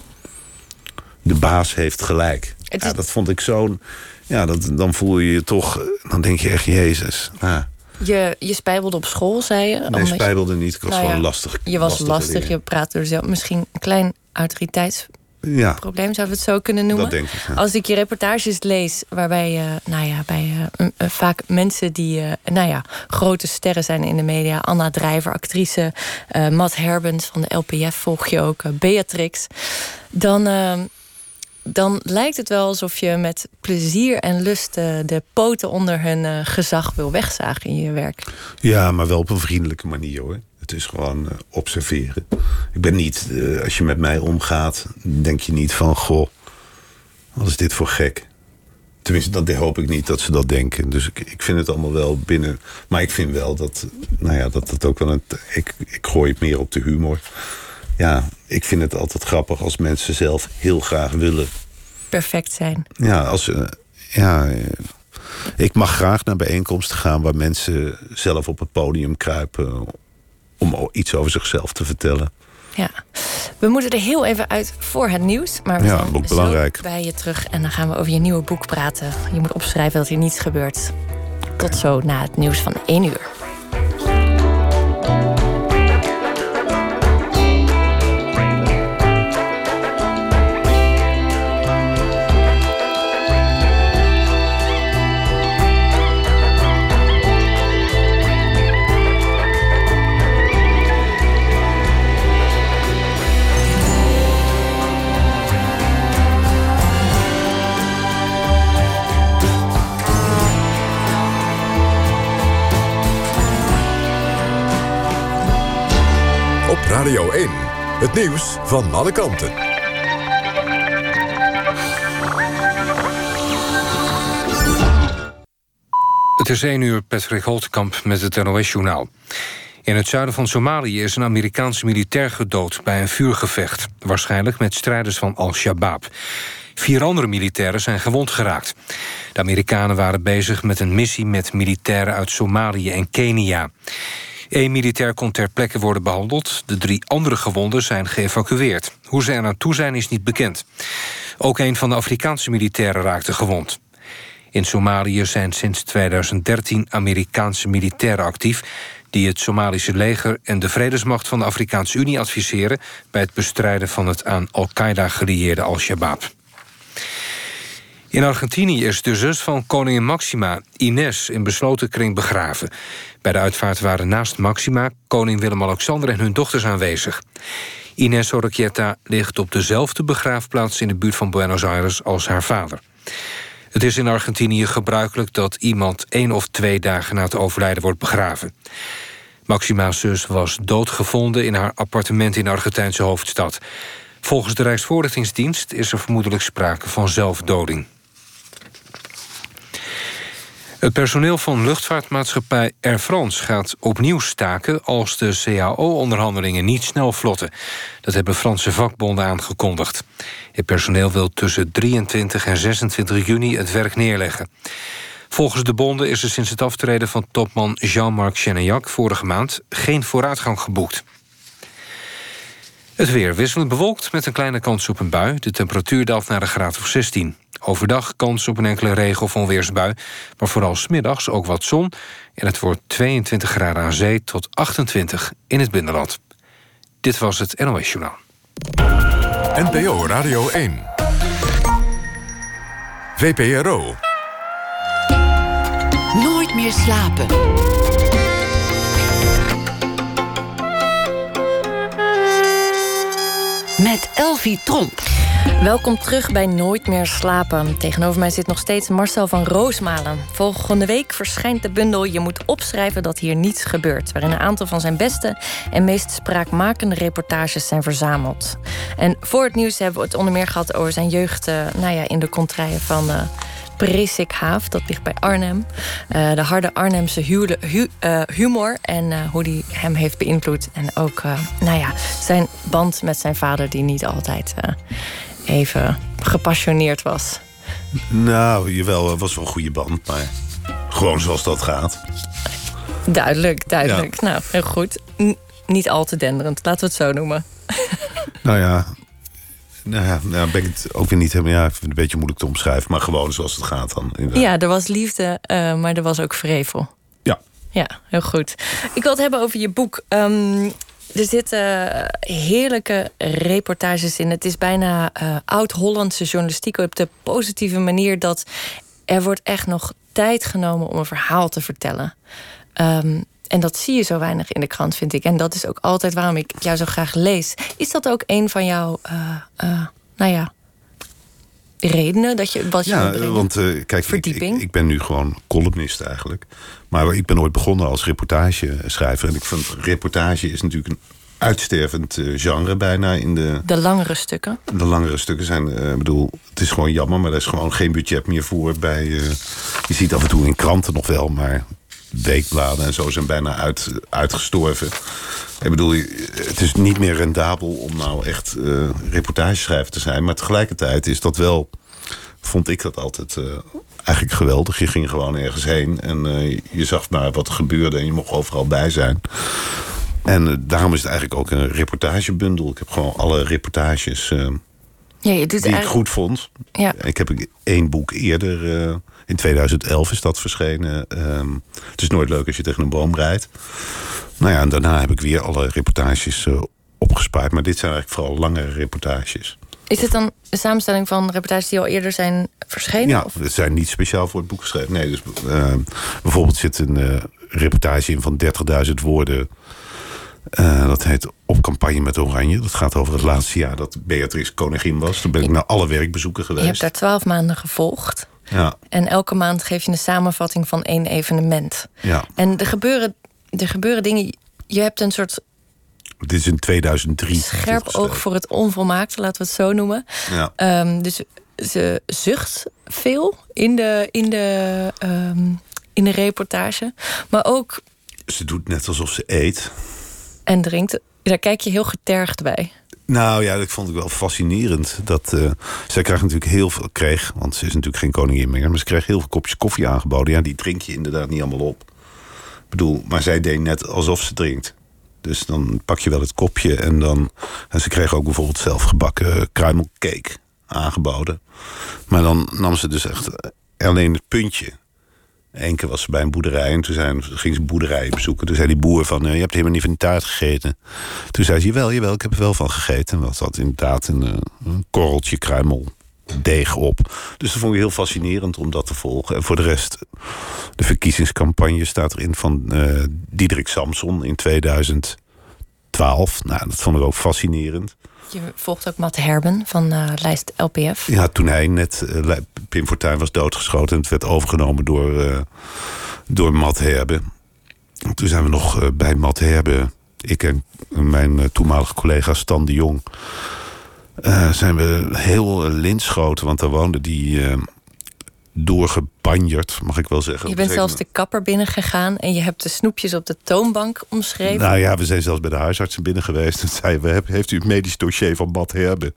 de baas heeft gelijk. Ja, dat vond ik zo'n. Ja, dat, dan voel je je toch. Dan denk je echt, Jezus. Ja. Je, je spijbelde op school, zei je? Nee, spijbelde niet. Ik was nou gewoon lastig. Je was lastig, je praatte er zelf. Misschien een klein autoriteitsprobleem, zouden we het zo kunnen noemen. Dat denk ik, Als ik je reportages lees, waarbij uh, nou ja, bij uh, vaak mensen die nou ja, grote sterren zijn in de media, Anna Drijver, actrice, Matt Herbens van de LPF volg je ook, Beatrix, dan dan lijkt het wel alsof je met plezier en lust de poten onder hun eh, gezag wil wegzagen in je werk. Ja, maar wel op een vriendelijke manier hoor. Het is gewoon eh, observeren. Ik ben niet, eh, als je met mij omgaat, denk je niet van goh, wat is dit voor gek? Tenminste, dat hoop ik niet dat ze dat denken. Dus ik, ik vind het allemaal wel binnen. Maar ik vind wel dat, nou ja, dat het ook wel een. Ik, ik gooi het meer op de humor ja, ik vind het altijd grappig als mensen zelf heel graag willen. Perfect zijn. Ja, als, uh, ja ik mag graag naar bijeenkomsten gaan waar mensen zelf op het podium kruipen om iets over zichzelf te vertellen. Ja, we moeten er heel even uit voor het nieuws. Maar we ja, zijn ook belangrijk. bij je terug en dan gaan we over je nieuwe boek praten. Je moet opschrijven dat er niets gebeurt. Tot zo na het nieuws van 1 uur. Radio 1. Het nieuws van alle kanten. Het is 1 uur, Patrick Holtkamp met het NOS-journaal. In het zuiden van Somalië is een Amerikaanse militair gedood... bij een vuurgevecht, waarschijnlijk met strijders van Al-Shabaab. Vier andere militairen zijn gewond geraakt. De Amerikanen waren bezig met een missie met militairen uit Somalië en Kenia. Eén militair kon ter plekke worden behandeld. De drie andere gewonden zijn geëvacueerd. Hoe ze er naartoe zijn is niet bekend. Ook een van de Afrikaanse militairen raakte gewond. In Somalië zijn sinds 2013 Amerikaanse militairen actief... die het Somalische leger en de vredesmacht van de Afrikaanse Unie adviseren... bij het bestrijden van het aan Al-Qaeda gelieerde Al-Shabaab. In Argentinië is de zus van koningin Maxima, Ines, in besloten kring begraven. Bij de uitvaart waren naast Maxima koning Willem-Alexander en hun dochters aanwezig. Ines Oroquieta ligt op dezelfde begraafplaats in de buurt van Buenos Aires als haar vader. Het is in Argentinië gebruikelijk dat iemand één of twee dagen na het overlijden wordt begraven. Maxima's zus was doodgevonden in haar appartement in de Argentijnse hoofdstad. Volgens de Rijksvoorlichtingsdienst is er vermoedelijk sprake van zelfdoding. Het personeel van luchtvaartmaatschappij Air France gaat opnieuw staken als de CAO-onderhandelingen niet snel vlotten. Dat hebben Franse vakbonden aangekondigd. Het personeel wil tussen 23 en 26 juni het werk neerleggen. Volgens de bonden is er sinds het aftreden van topman Jean-Marc Chenayac vorige maand geen vooruitgang geboekt. Het weer wisselend bewolkt met een kleine kans op een bui. De temperatuur daalt naar een graad of 16. Overdag kans op een enkele regen- of onweersbui. Maar vooral smiddags ook wat zon. En het wordt 22 graden aan zee tot 28 in het binnenland. Dit was het NOS Journaal. NPO Radio 1. VPRO. Nooit meer slapen. Met Elvie Tromp. Welkom terug bij Nooit meer slapen. Tegenover mij zit nog steeds Marcel van Roosmalen. Volgende week verschijnt de bundel Je moet opschrijven dat hier niets gebeurt, waarin een aantal van zijn beste en meest spraakmakende reportages zijn verzameld. En voor het nieuws hebben we het onder meer gehad over zijn jeugd uh, nou ja, in de contraien van uh, Presikhaaf, dat ligt bij Arnhem. Uh, de harde Arnhemse huwde, hu, uh, humor en uh, hoe die hem heeft beïnvloed. En ook nou ja, zijn band met zijn vader, die niet altijd even gepassioneerd was. Nou, jawel, het was wel een goede band, maar gewoon zoals dat gaat. Duidelijk, duidelijk. Ja. Nou, heel goed. N niet al te denderend, laten we het zo noemen. Nou ja, nou ja, nou ben ik het ook weer niet helemaal. Ja, ik vind het een beetje moeilijk te omschrijven, maar gewoon zoals het gaat dan. Inderdaad. Ja, er was liefde, uh, maar er was ook vrevel. Ja. Ja, heel goed. Ik wil het hebben over je boek. Um, er zitten heerlijke reportages in. Het is bijna uh, oud-Hollandse journalistiek op de positieve manier dat er wordt echt nog tijd genomen om een verhaal te vertellen. Um, en dat zie je zo weinig in de krant, vind ik. En dat is ook altijd waarom ik jou zo graag lees. Is dat ook een van jouw, uh, uh, nou ja, redenen dat je wat je ja, want uh, kijk, ik, ik, ik, ben nu gewoon columnist eigenlijk. Maar ik ben ooit begonnen als reportageschrijver. En ik vind reportage is natuurlijk een uitstervend genre bijna in de... De langere stukken? De langere stukken zijn, ik uh, bedoel, het is gewoon jammer... maar er is gewoon geen budget meer voor bij... Uh, je ziet af en toe in kranten nog wel, maar weekbladen en zo zijn bijna uit, uitgestorven. Ik bedoel, het is niet meer rendabel om nou echt uh, reportageschrijver te zijn. Maar tegelijkertijd is dat wel, vond ik dat altijd uh, eigenlijk geweldig. Je ging gewoon ergens heen en uh, je zag maar wat er gebeurde en je mocht overal bij zijn. En daarom is het eigenlijk ook een reportagebundel. Ik heb gewoon alle reportages ja, die eigenlijk... ik goed vond. Ja. Ik heb één boek eerder in 2011 is dat verschenen. Um, het is nooit leuk als je tegen een boom rijdt. Nou ja, en daarna heb ik weer alle reportages uh, opgespaard. Maar dit zijn eigenlijk vooral langere reportages. Is het dan een samenstelling van reportages die al eerder zijn verschenen? Ja, of? het zijn niet speciaal voor het boek geschreven. Nee, dus uh, bijvoorbeeld zit een uh, reportage in van 30.000 woorden. Uh, dat heet Op campagne met Oranje. Dat gaat over het laatste jaar dat Beatrix koningin was. Toen ben ik naar alle werkbezoeken geweest. Je hebt daar twaalf maanden gevolgd. Ja. En elke maand geef je een samenvatting van één evenement. Ja. En er gebeuren, er gebeuren dingen. Je hebt een soort. Dit is in 2003. Scherp oog voor het onvolmaakte, laten we het zo noemen. Ja. Um, dus ze zucht veel in de, in, de, um, in de reportage. Maar ook. Ze doet net alsof ze eet. En drinkt. Daar kijk je heel getergd bij. Nou ja, dat vond ik wel fascinerend. Dat, uh, zij krijgt natuurlijk heel veel, kreeg, want ze is natuurlijk geen koningin meer, maar ze kreeg heel veel kopjes koffie aangeboden. Ja, die drink je inderdaad niet allemaal op. Ik bedoel, maar zij deed net alsof ze drinkt. Dus dan pak je wel het kopje en dan. En ze kreeg ook bijvoorbeeld zelf gebakken kruimelcake aangeboden. Maar dan nam ze dus echt alleen het puntje. Eén keer was ze bij een boerderij en toen zijn, ging ze boerderijen bezoeken. Toen zei die boer van, je hebt helemaal niet van die taart gegeten. Toen zei ze, jawel, jawel, ik heb er wel van gegeten. En dat zat inderdaad een, een korreltje kruimel deeg op. Dus dat vond ik heel fascinerend om dat te volgen. En voor de rest, de verkiezingscampagne staat erin van uh, Diederik Samson in 2012. Nou, dat vond ik ook fascinerend. Je volgt ook Matt Herben van uh, lijst LPF. Ja, toen hij net, uh, Pim Fortuyn was doodgeschoten... en het werd overgenomen door, uh, door Matt Herben. toen zijn we nog eh, bij Matt Herbe, ik en mijn eh, toenmalige collega Stan de Jong, eh, zijn we heel linschoten, want daar woonde die doorgebanjerd, mag ik wel zeggen. Je bent zelfs de kapper binnengegaan en je hebt de snoepjes op de toonbank omschreven. Nou ja, we zijn zelfs bij de huisartsen binnen geweest. En zei we, heeft u het medisch dossier van Matt Herbe?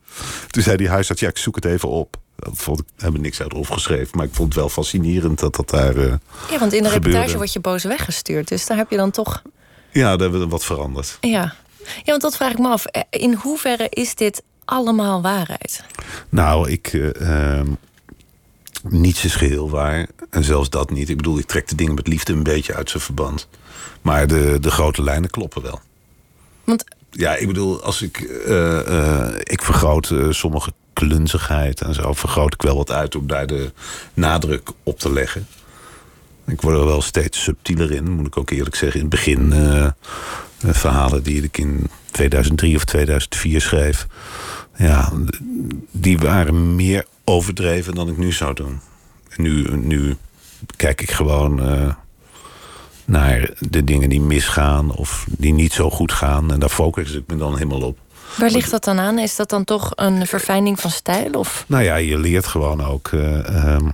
Toen zei die huisarts, ja, ik zoek het even op. Dat vond ik, hebben niks uit opgeschreven, maar ik vond het wel fascinerend dat dat daar. Uh, ja, want in de reportage word je boos weggestuurd, dus daar heb je dan toch. Ja, daar hebben we wat veranderd. Ja. ja, want dat vraag ik me af. In hoeverre is dit allemaal waarheid? Nou, ik. Uh, niets is geheel waar. En zelfs dat niet. Ik bedoel, ik trek de dingen met liefde een beetje uit zijn verband. Maar de, de grote lijnen kloppen wel. Want. Ja, ik bedoel, als ik. Uh, ik vergroot sommige klunzigheid en zo vergroot ik wel wat uit om daar de nadruk op te leggen. Ik word er wel steeds subtieler in, moet ik ook eerlijk zeggen. In het begin verhalen die ik in 2003 of 2004 schreef, ja, die waren meer overdreven dan ik nu zou doen. Nu, nu kijk ik gewoon uh, naar de dingen die misgaan of die niet zo goed gaan en daar focus ik me dan helemaal op. Waar ligt dat dan aan? Is dat dan toch een verfijning van stijl? Of? Nou ja, je leert gewoon ook uh, um,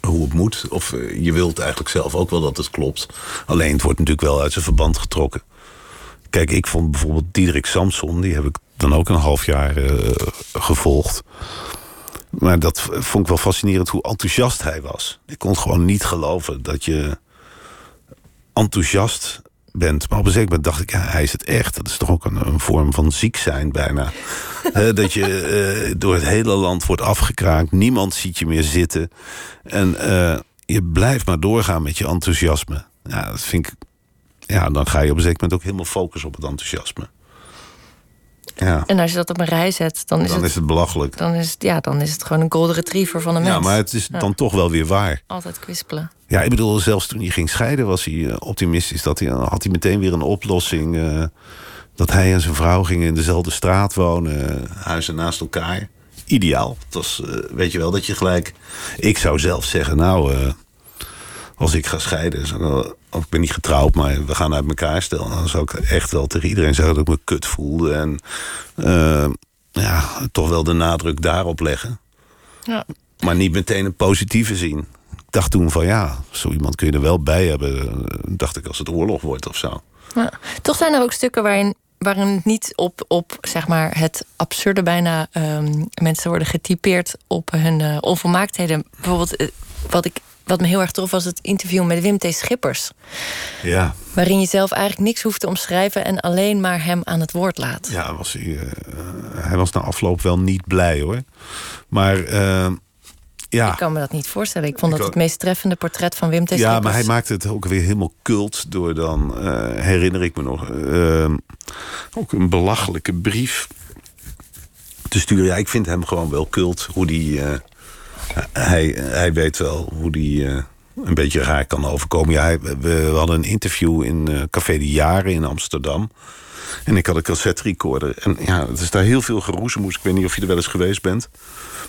hoe het moet. Of uh, je wilt eigenlijk zelf ook wel dat het klopt. Alleen het wordt natuurlijk wel uit zijn verband getrokken. Kijk, ik vond bijvoorbeeld Diederik Samson, die heb ik dan ook een half jaar uh, gevolgd. Maar dat vond ik wel fascinerend hoe enthousiast hij was. Ik kon gewoon niet geloven dat je enthousiast bent. Maar op een zeker moment dacht ik, ja, hij is het echt. Dat is toch ook een, een vorm van ziek zijn bijna. He, dat je uh, door het hele land wordt afgekraakt. Niemand ziet je meer zitten. En uh, je blijft maar doorgaan met je enthousiasme. Ja, dat vind ik... Ja, dan ga je op een zeker moment ook helemaal focussen op het enthousiasme. Ja. En als je dat op een rij zet, dan is, dan het, is het belachelijk. Dan is het, ja, dan is het gewoon een golden retriever van een mens. Ja, maar het is ja. dan toch wel weer waar. Altijd kwispelen. Ja, ik bedoel, zelfs toen hij ging scheiden was hij optimistisch. Dat hij, had hij meteen weer een oplossing. Uh, dat hij en zijn vrouw gingen in dezelfde straat wonen. Huizen naast elkaar. Ideaal. Het was, uh, weet je wel, dat je gelijk... Ik zou zelf zeggen, nou... Uh, als ik ga scheiden, zou, ik ben niet getrouwd, maar we gaan uit elkaar stellen. Dan zou ik echt wel tegen iedereen zeggen dat ik me kut voelde. En uh, ja, toch wel de nadruk daarop leggen. Ja. Maar niet meteen een positieve zien. Ik dacht toen van ja, zo iemand kun je er wel bij hebben. Dacht ik als het oorlog wordt of zo. Ja. Toch zijn er ook stukken waarin, waarin het niet op, op zeg maar, het absurde bijna um, mensen worden getypeerd op hun uh, onvolmaaktheden. Bijvoorbeeld, uh, wat ik wat me heel erg trof was het interview met Wim T. Schippers. Ja. Waarin je zelf eigenlijk niks hoeft te omschrijven en alleen maar hem aan het woord laat. Ja, was hij, uh, hij was na afloop wel niet blij hoor. Maar uh, ja. Ik kan me dat niet voorstellen. Ik vond ik dat het meest treffende portret van Wim T. Schippers. Ja, maar hij maakte het ook weer helemaal cult door dan, uh, herinner ik me nog, uh, ook een belachelijke brief te sturen. Ja, ik vind hem gewoon wel cult, hoe die hij, hij weet wel hoe die uh, een beetje raar kan overkomen. Ja, we, hadden een interview in uh, Café de Jaren in Amsterdam. En ik had een cassette recorder. En ja, het is daar heel veel geroezemoes. Ik weet niet of je er wel eens geweest bent.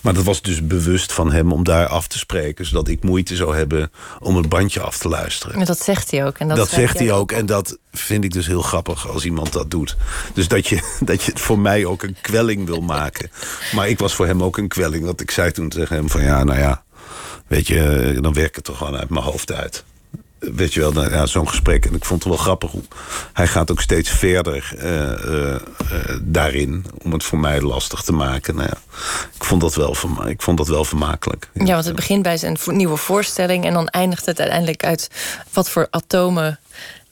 Maar dat was dus bewust van hem om daar af te spreken. Zodat ik moeite zou hebben om het bandje af te luisteren. En dat zegt hij ook. En dat, dat zegt hij ook. En dat vind ik dus heel grappig als iemand dat doet. Dus dat je, dat je het voor mij ook een kwelling wil maken. Maar ik was voor hem ook een kwelling. Want ik zei toen tegen hem van ja, nou ja. Weet je, dan werk ik het toch gewoon uit mijn hoofd uit weet je wel, ja, zo'n gesprek. En ik vond het wel grappig. Hoe, hij gaat ook steeds verder uh, uh, uh, daarin. Om het voor mij lastig te maken. Nou ja, ik vond dat wel vermakelijk. Ja, want het begint bij zijn nieuwe voorstelling. En dan eindigt het uiteindelijk uit wat voor atomen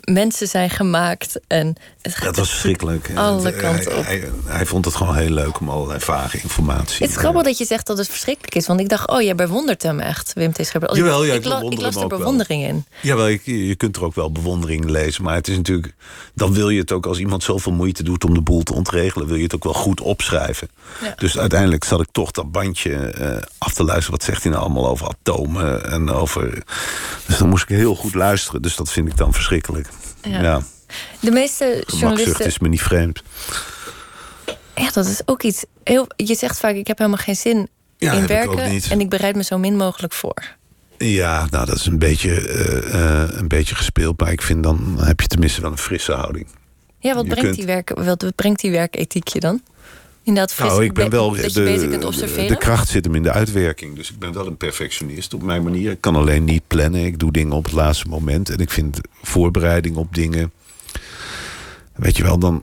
mensen zijn gemaakt. En het gaat dat was verschrikkelijk. Alle kanten op. Hij, hij, hij, vond het gewoon heel leuk om allerlei vage informatie. Het is grappig dat je zegt dat het verschrikkelijk is. Want ik dacht, oh, jij bewondert hem echt, Wim T. Schipper. Jawel, ja, ik, la, ik las er bewondering wel. in. Jawel, je, je kunt er ook wel bewondering lezen. Maar het is natuurlijk... Dan wil je het ook, als iemand zoveel moeite doet om de boel te ontregelen... wil je het ook wel goed opschrijven. Ja. Dus uiteindelijk zat ik toch dat bandje uh, af te luisteren. Wat zegt hij nou allemaal over atomen en over... Dus dan moest ik heel goed luisteren. Dus dat vind ik dan verschrikkelijk. Ja. ja. De meeste journalisten. is me niet vreemd. Ja, dat is ook iets. Heel, je zegt vaak: ik heb helemaal geen zin ja, in werken ik en ik bereid me zo min mogelijk voor. Ja, nou dat is een beetje, eh, eh, een beetje gespeeld. Maar ik vind dan heb je tenminste wel een frisse houding. Ja, wat, Je brengt, kunt- die werk, wat brengt die werkethiek je dan? Inderdaad, fris, Nou, ik ben wel dat je beter kunt de, observeren? de kracht zit hem in de uitwerking. Dus ik ben wel een perfectionist op mijn manier. Ik kan alleen niet plannen. Ik doe dingen op het laatste moment. En ik vind voorbereiding op dingen. Weet je wel, dan,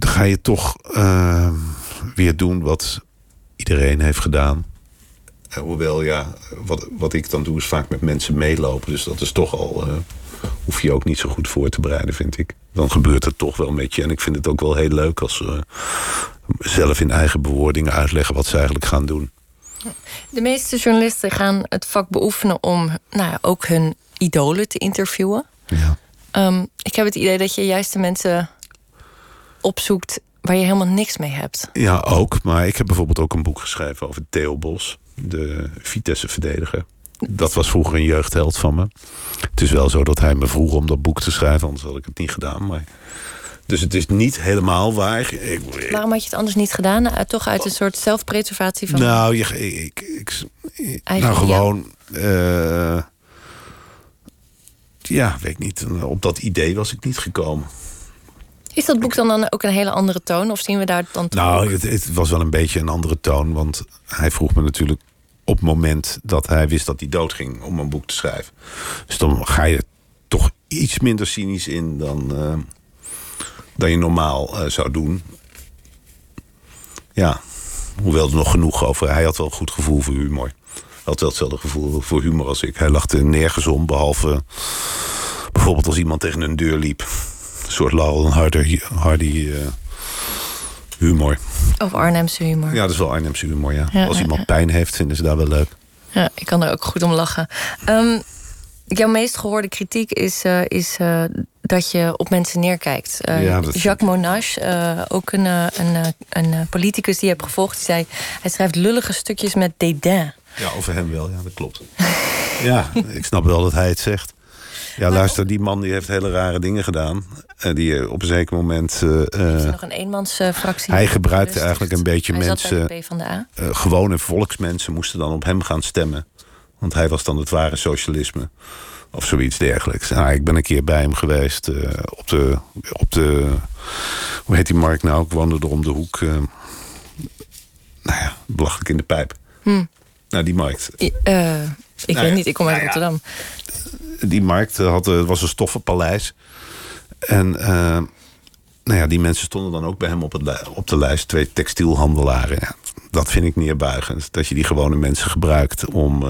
ga je toch eh, weer doen wat iedereen heeft gedaan. Eh, hoewel, ja, wat, wat ik dan doe is vaak met mensen meelopen. Dus dat is toch al. eh, hoef je ook niet zo goed voor te bereiden, vind ik. Dan gebeurt het toch wel met je. En ik vind het ook wel heel leuk als ze zelf in eigen bewoordingen uitleggen wat ze eigenlijk gaan doen. De meeste journalisten gaan het vak beoefenen om nou ja, ook hun idolen te interviewen. Ja. Ehm, ik heb het idee dat je juist de mensen opzoekt waar je helemaal niks mee hebt. ja, ook. Maar ik heb bijvoorbeeld ook een boek geschreven over Theo Bos, de Vitesse-verdediger. Dat was vroeger een jeugdheld van me. Het is wel zo dat hij me vroeg om dat boek te schrijven, anders had ik het niet gedaan. Maar... Dus het is niet helemaal waar. Ik, Waarom had je het anders niet gedaan? Uh, toch uit een soort zelfpreservatie van. Nou, je, ik, ik, nou gewoon. eh, ja, weet ik niet. Op dat idee was ik niet gekomen. Is dat boek dan, dan ook een hele andere toon? Of zien we daar dan toch Nou, het, het was wel een beetje een andere toon. Want hij vroeg me natuurlijk op het moment dat hij wist dat hij doodging om een boek te schrijven. Dus dan ga je toch iets minder cynisch in dan, eh, dan je normaal eh, zou doen. Ja, hoewel er nog genoeg over. Hij had wel een goed gevoel voor humor. Hij had wel hetzelfde gevoel voor humor als ik. Hij lachte nergens om, behalve bijvoorbeeld als iemand tegen een deur liep. Een soort Laurel en Hardy, Hardy eh, humor. Of Arnhemse humor. Ja, dat is wel Arnhemse humor, ja. Ja, Als iemand ja. pijn heeft, vinden ze daar wel leuk. Ja, ik kan er ook goed om lachen. Ehm, jouw meest gehoorde kritiek is, eh, is eh, dat je op mensen neerkijkt. Eh, Ja, Jacques Monash, eh, ook een, een, een politicus die je hebt gevolgd, die zei: hij schrijft lullige stukjes met dédain. Ja, over hem wel, ja, dat klopt. ja, ik snap wel dat hij het zegt. Ja, luister, die man die heeft hele rare dingen gedaan. En die op een zeker moment... Heeft eh, hij nog een eenmansfractie? hij gebruikte eigenlijk een beetje hij mensen... Zat bij de PvdA. eh, gewone volksmensen moesten dan op hem gaan stemmen. Want hij was dan het ware socialisme. Of zoiets dergelijks. Nou, ik ben een keer bij hem geweest eh, op, de, op de... Hoe heet die markt nou? Ik woonde er om de hoek. eh, nou ja, belachelijk in de pijp. Hm. Nou, die markt. I- eh, ik Nou weet niet, ik kom uit nou ja. Rotterdam. Die markt had, was een stoffenpaleis. En nou ja, die mensen stonden dan ook bij hem op, het, op de lijst. Twee textielhandelaren. Ja, dat vind ik neerbuigend. Dat je die gewone mensen gebruikt om,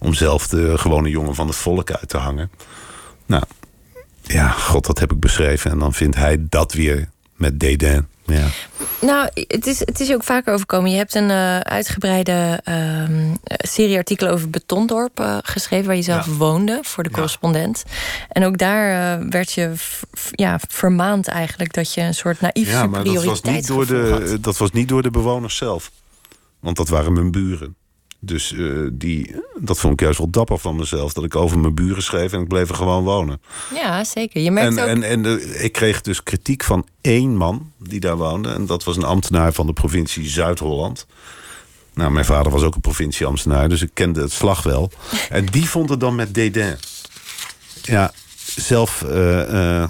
om zelf de gewone jongen van het volk uit te hangen. Nou, ja, god, dat heb ik beschreven. En dan vindt hij dat weer met dédain. Ja. Nou, het is, het is ook vaker overkomen. Je hebt een eh, uitgebreide ehm, serie artikelen over Betondorp eh, geschreven, waar je zelf Ja. woonde voor de correspondent. En ook daar eh, werd je ja, vermaand eigenlijk dat je een soort naïef Ja, maar dat was, niet door de, had. dat was niet door de bewoners zelf. Want dat waren mijn buren. Dus eh, die, dat vond ik juist wel dapper van mezelf. Dat ik over mijn buren schreef en ik bleef er gewoon wonen. Ja, zeker. Je merkt En, ook... en, en ik kreeg dus kritiek van één man die daar woonde. En dat was een ambtenaar van de provincie Zuid-Holland. Nou, mijn vader was ook een provincieambtenaar, dus ik kende het slag wel. En die vond het dan met dédain. Ja, zelf eh, eh,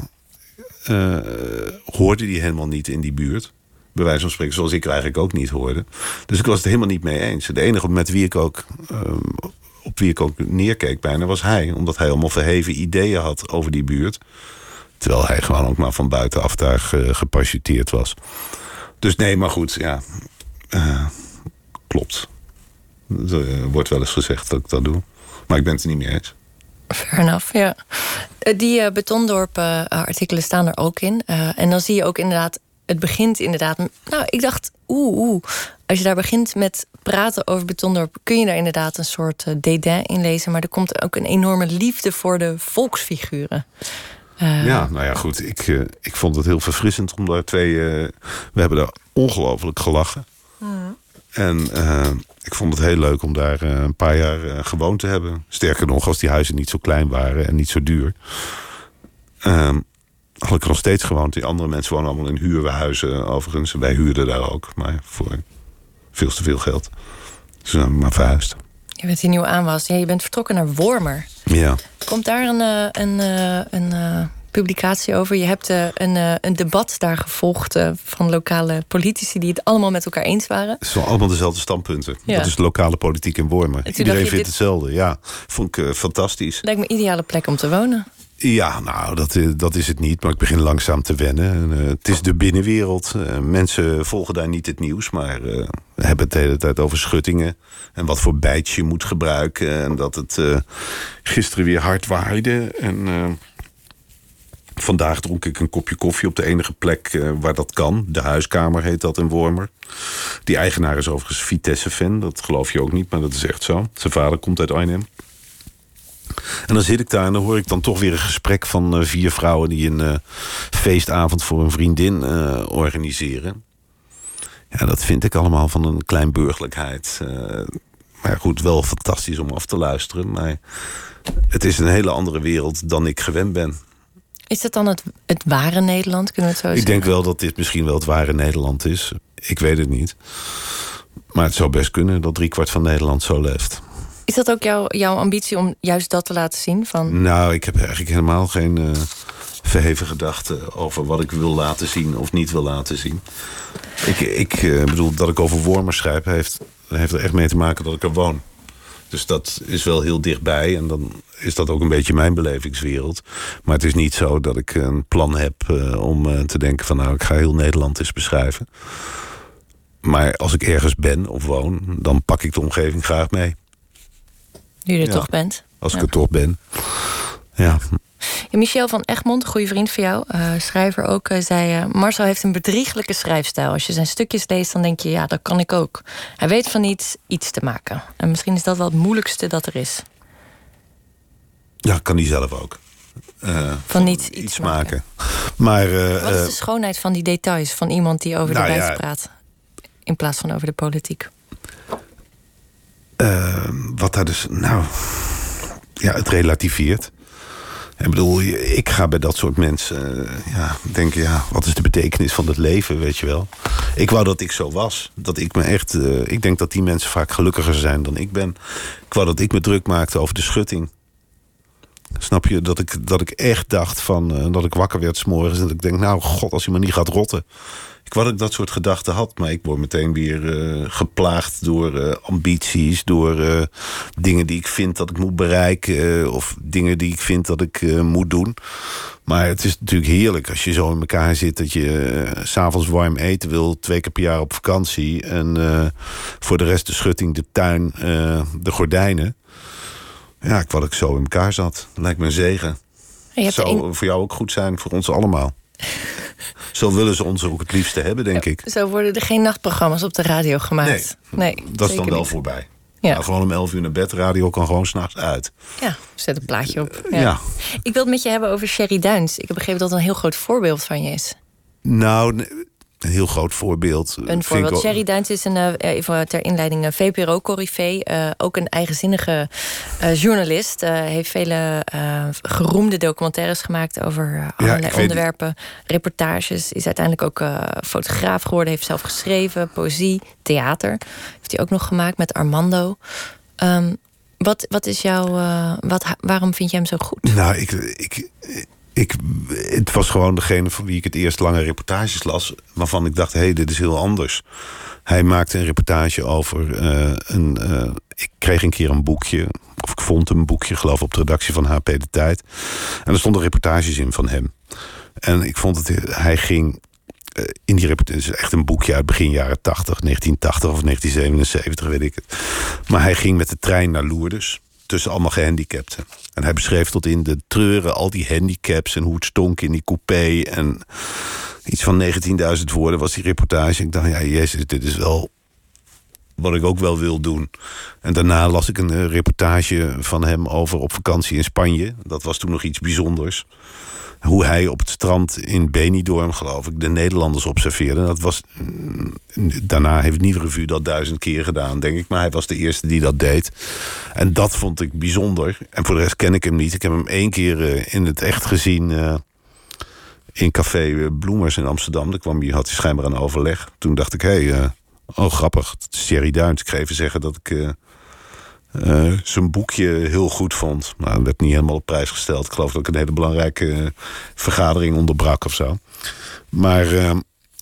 hoorde die helemaal niet in die buurt. Bij wijze van spreken, zoals ik eigenlijk ook niet hoorde. Dus ik was het helemaal niet mee eens. De enige met wie ik ook, eh, op wie ik ook neerkeek bijna was hij. Omdat hij allemaal verheven ideeën had over die buurt. Terwijl hij gewoon ook maar van buitenaf daar ge- was. Dus nee, maar goed, ja. Eh, klopt. Er eh, wordt wel eens gezegd dat ik dat doe. Maar ik ben het er niet mee eens. Fair enough, ja. Eh, Die eh, Betondorp-artikelen staan er ook in. En dan zie je ook inderdaad, het begint inderdaad... Nou, ik dacht, oeh, oeh. Als je daar begint met praten over Betondorp... kun je daar inderdaad een soort eh, dédain in lezen. Maar er komt ook een enorme liefde voor de volksfiguren. Eh, Ja, nou ja, goed. Ik, eh, ik vond het heel verfrissend om daar twee... we hebben daar ongelooflijk gelachen. En eh, ik vond het heel leuk om daar een paar jaar gewoond te hebben. Sterker nog, als die huizen niet zo klein waren en niet zo duur. Ehm, had ik er nog steeds gewoond. Die andere mensen wonen allemaal in huurhuizen overigens. Wij huurden daar ook, maar voor veel te veel geld. Dus heb ik maar verhuisd. Je bent hier nieuw aan was. Ja, je bent vertrokken naar Wormer. Ja. Komt daar een, eh, een, eh, een, eh, publicatie over? Je hebt een, een debat daar gevolgd van lokale politici die het allemaal met elkaar eens waren. Het zijn allemaal dezelfde standpunten. Ja. Dat is de lokale politiek in Wormer. Iedereen vindt dit- hetzelfde. Ja, vond ik fantastisch. Lijkt me een ideale plek om te wonen. Ja, nou, dat, eh, dat is het niet. Maar ik begin langzaam te wennen. En, eh, het is de binnenwereld. Eh, mensen volgen daar niet het nieuws. Maar hebben het de hele tijd over schuttingen. En wat voor bijtje je moet gebruiken. En dat het gisteren weer hard waaide. En vandaag dronk ik een kopje koffie op de enige plek waar dat kan. De huiskamer heet dat in Wormer. Die eigenaar is overigens Vitesse-fan. Dat geloof je ook niet, maar dat is echt zo. Zijn vader komt uit Arnhem. En dan zit ik daar en dan hoor ik dan toch weer een gesprek van eh, vier vrouwen die een eh, feestavond voor een vriendin eh, organiseren. Ja, dat vind ik allemaal van een klein burgerlijkheid. Eh, maar goed, wel fantastisch om af te luisteren. Maar het is een hele andere wereld dan ik gewend ben. Is dat dan het, het ware Nederland, kunnen we het zo Ik zeggen? denk wel dat dit misschien wel het ware Nederland is. Ik weet het niet. Maar het zou best kunnen dat driekwart van Nederland zo leeft. Is dat ook jouw, jouw ambitie om juist dat te laten zien? Van, Nou, ik heb eigenlijk helemaal geen eh, verheven gedachten over wat ik wil laten zien of niet wil laten zien. Ik, ik eh, bedoel, dat ik over wormen schrijf, heeft, heeft er echt mee te maken dat ik er woon. Dus dat is wel heel dichtbij en dan is dat ook een beetje mijn belevingswereld. Maar het is niet zo dat ik een plan heb eh, om te denken van nou, ik ga heel Nederland eens beschrijven. Maar als ik ergens ben of woon, dan pak ik de omgeving graag mee. Nu je er Ja. toch bent. Als ik er toch ben. Ja, Michel van Egmond, een goede vriend van jou, eh, schrijver ook, eh, zei... eh, Marcel heeft een bedrieglijke schrijfstijl. Als je zijn stukjes leest, dan denk je, ja, dat kan ik ook. Hij weet van iets iets te maken. En misschien is dat wel het moeilijkste dat er is. Ja, kan die zelf ook. Van niets iets maken. Maar eh, Wat is de schoonheid van die details van iemand die over Nou de ja. wijs praat? In plaats van over de politiek. Eh, wat daar dus. Nou, ja, het relativeert. Ik bedoel, ik ga bij dat soort mensen eh, ja, denken, ja, wat is de betekenis van het leven, weet je wel? Ik wou dat ik zo was. Dat ik me echt. eh, ik denk dat die mensen vaak gelukkiger zijn dan ik ben. Ik wou dat ik me druk maakte over de schutting. Snap je? Dat ik, dat ik echt dacht van. eh, dat ik wakker werd s'morgens. En dat ik denk, nou, god, als hij maar niet gaat rotten. Ik wou dat ik dat soort gedachten had. Maar ik word meteen weer eh, geplaagd door eh, ambities. Door dingen die ik vind dat ik moet bereiken. of dingen die ik vind dat ik moet doen. Maar het is natuurlijk heerlijk als je zo in elkaar zit. Dat je s'avonds warm eten wil. Twee keer per jaar op vakantie. En voor de rest de schutting, de tuin, de gordijnen. Ja, ik wou dat ik zo in elkaar zat. Lijkt me een zegen. Zou een- voor jou ook goed zijn, voor ons allemaal. Zo willen ze ons ook het liefste hebben, denk ik. Zo worden er geen nachtprogramma's op de radio gemaakt. Nee, Dat is dan wel niet. voorbij. Ja. Nou, gewoon om 11 uur naar bed, radio kan gewoon s'nachts uit. Ja, zet een plaatje op. Ja. Ik wil het met je hebben over Sherry Duins. Ik heb begrepen dat het een heel groot voorbeeld van je is. Nou, een heel groot voorbeeld. Een voorbeeld. wel- Sherry Duins is een, eh, even ter inleiding een VPRO-corrivee. eh, ook een eigenzinnige eh, journalist. eh, heeft vele eh, geroemde documentaires gemaakt over eh, allerlei weet- onderwerpen. Reportages. Is uiteindelijk ook eh, fotograaf geworden. Heeft zelf geschreven. Poëzie, theater. Heeft hij ook nog gemaakt met Armando. Ehm, wat, wat is jouw... eh, wat, waarom vind je hem zo goed? Nou, ik, ik, ik, het was gewoon degene van wie ik het eerst lange reportages las... waarvan ik dacht, hé, hey, dit is heel anders. Hij maakte een reportage over eh, een... eh, ik kreeg een keer een boekje, of ik vond een boekje, geloof op de redactie van HP De Tijd. En er stonden reportages in van hem. En ik vond het, hij ging eh, in die reportage, echt een boekje uit begin jaren 80, 1980 of 1977, weet ik het. Maar hij ging met de trein naar Lourdes, tussen allemaal gehandicapten. En hij beschreef tot in de treuren al die handicaps en hoe het stonk in die coupé. En iets van 19.000 woorden was die reportage. Ik dacht, ja, jezus, dit is wel wat ik ook wel wil doen. En daarna las ik een eh, reportage van hem over op vakantie in Spanje. Dat was toen nog iets bijzonders. Hoe hij op het strand in Benidorm, geloof ik, de Nederlanders observeerde. Dat was, mm, daarna heeft Nieuwe dat duizend keer gedaan, denk ik. Maar hij was de eerste die dat deed. En dat vond ik bijzonder. En voor de rest ken ik hem niet. Ik heb hem één keer eh, in het echt gezien... eh, in café eh, Bloemers in Amsterdam. Daar kwam had hij schijnbaar een overleg. Toen dacht ik, hé, hey, oh grappig, het is Thierry Duins. Ik ga even zeggen dat ik, eh, zijn boekje heel goed vond. Nou, dat werd niet helemaal op prijs gesteld. Ik geloof dat ik een hele belangrijke eh, vergadering onderbrak of zo. Maar eh,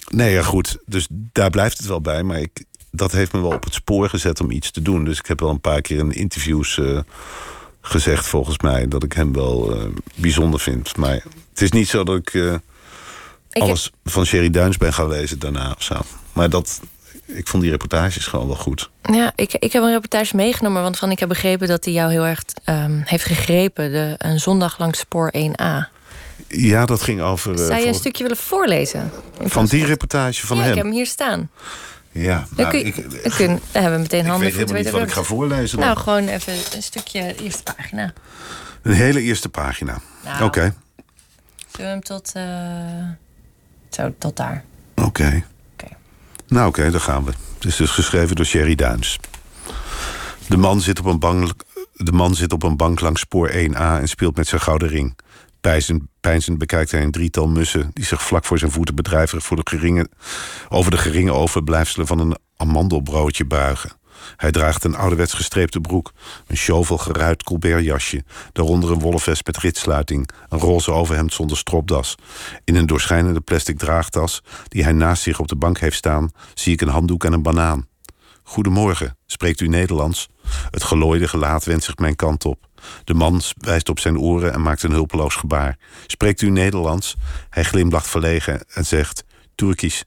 nee, ja, goed. Dus daar blijft het wel bij. Maar ik, dat heeft me wel op het spoor gezet om iets te doen. Dus ik heb wel een paar keer in interviews gezegd, volgens mij, dat ik hem wel bijzonder vind. Maar het is niet zo dat ik, ik alles van Sherry Duins ben gaan lezen daarna of zo. Maar dat, ik vond die reportages gewoon wel goed. Ja, ik, ik heb een reportage meegenomen, want van ik heb begrepen dat hij jou heel erg um, heeft gegrepen. De, een zondag langs spoor 1A. Ja, dat ging over. Uh, Zou je een stukje willen voorlezen? Van die reportage van ja, hem? ik heb hem hier staan. Ja, nou, ik, ik, kun, dan hebben we meteen handen ik weet helemaal niet wat ik ga voorlezen. Nou, gewoon even een stukje eerste pagina. Een hele eerste pagina. Nou, Oké. Okay. Zullen we hem tot. Uh, zo, tot daar. Oké. Okay. Nou oké, daar gaan we. Het is dus geschreven door Sherry Duins. De man, zit op een bank, de man zit op een bank langs spoor 1A en speelt met zijn gouden ring. Pijzend, pijnzend bekijkt hij een drietal mussen... die zich vlak voor zijn voeten bedrijvig voor de geringe, over de geringe overblijfselen van een amandelbroodje buigen. Hij draagt een ouderwets gestreepte broek, een shovel geruit colbertjasje, daaronder een wollen vest met ritsluiting, een roze overhemd zonder stropdas. In een doorschijnende plastic draagtas, die hij naast zich op de bank heeft staan, zie ik een handdoek en een banaan. Goedemorgen, spreekt u Nederlands? Het gelooide gelaat wendt zich mijn kant op. De man wijst op zijn oren en maakt een hulpeloos gebaar. Spreekt u Nederlands? Hij glimlacht verlegen en zegt: Turkisch.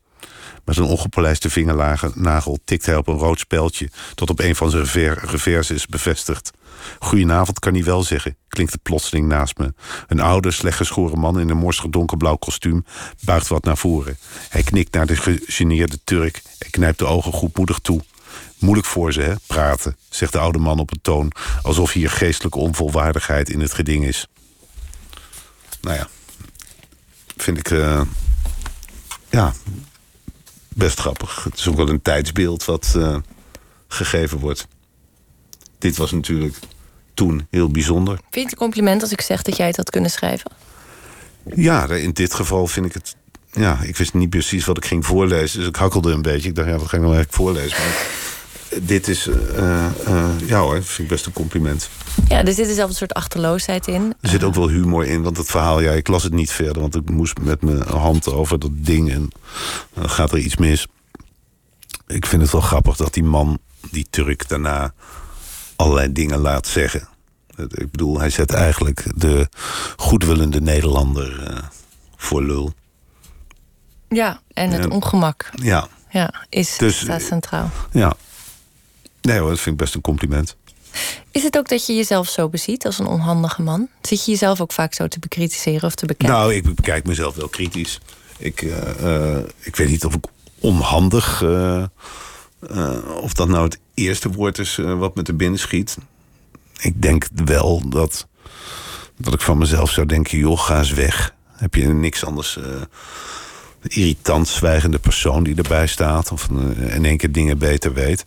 Een ongepolijste vingernagel tikt hij op een rood speldje... tot op een van zijn revers is bevestigd. Goedenavond kan hij wel zeggen, klinkt het plotseling naast me. Een oude, slecht geschoren man in een morsig donkerblauw kostuum... buigt wat naar voren. Hij knikt naar de gegeneerde Turk en knijpt de ogen goedmoedig toe. Moeilijk voor ze, hè, praten, zegt de oude man op een toon... alsof hier geestelijke onvolwaardigheid in het geding is. Nou ja, vind ik... Uh, ja, best grappig. Het is ook wel een tijdsbeeld wat uh, gegeven wordt. Dit was natuurlijk toen heel bijzonder. Vind je het een compliment als ik zeg dat jij het had kunnen schrijven? Ja, in dit geval vind ik het... Ja, ik wist niet precies wat ik ging voorlezen. Dus ik hakkelde een beetje. Ik dacht, ja, wat ga ik nou eigenlijk voorlezen? Maar dit is... Uh, uh, ja hoor, vind ik best een compliment. Ja, er zit er zelf een soort achterloosheid in. Er zit ook wel humor in, want het verhaal... Ja, ik las het niet verder, want ik moest met mijn hand over dat ding... en dan gaat er iets mis. Ik vind het wel grappig dat die man, die Turk, daarna... allerlei dingen laat zeggen. Ik bedoel, hij zet eigenlijk de goedwillende Nederlander uh, voor lul. Ja, en het ongemak. Ja. Ja, is, dus, staat centraal. Ja. Nee hoor, dat vind ik best een compliment. Is het ook dat je jezelf zo beziet als een onhandige man? Zit je jezelf ook vaak zo te bekritiseren of te bekijken? Nou, ik bekijk mezelf wel kritisch. Ik, uh, uh, ik weet niet of ik onhandig... Uh, of dat nou het eerste woord is wat me te binnen schiet. Ik denk wel dat, dat ik van mezelf zou denken... joh, ga eens weg. Heb je niks anders... irritant zwijgende persoon die erbij staat... of in één keer dingen beter weet.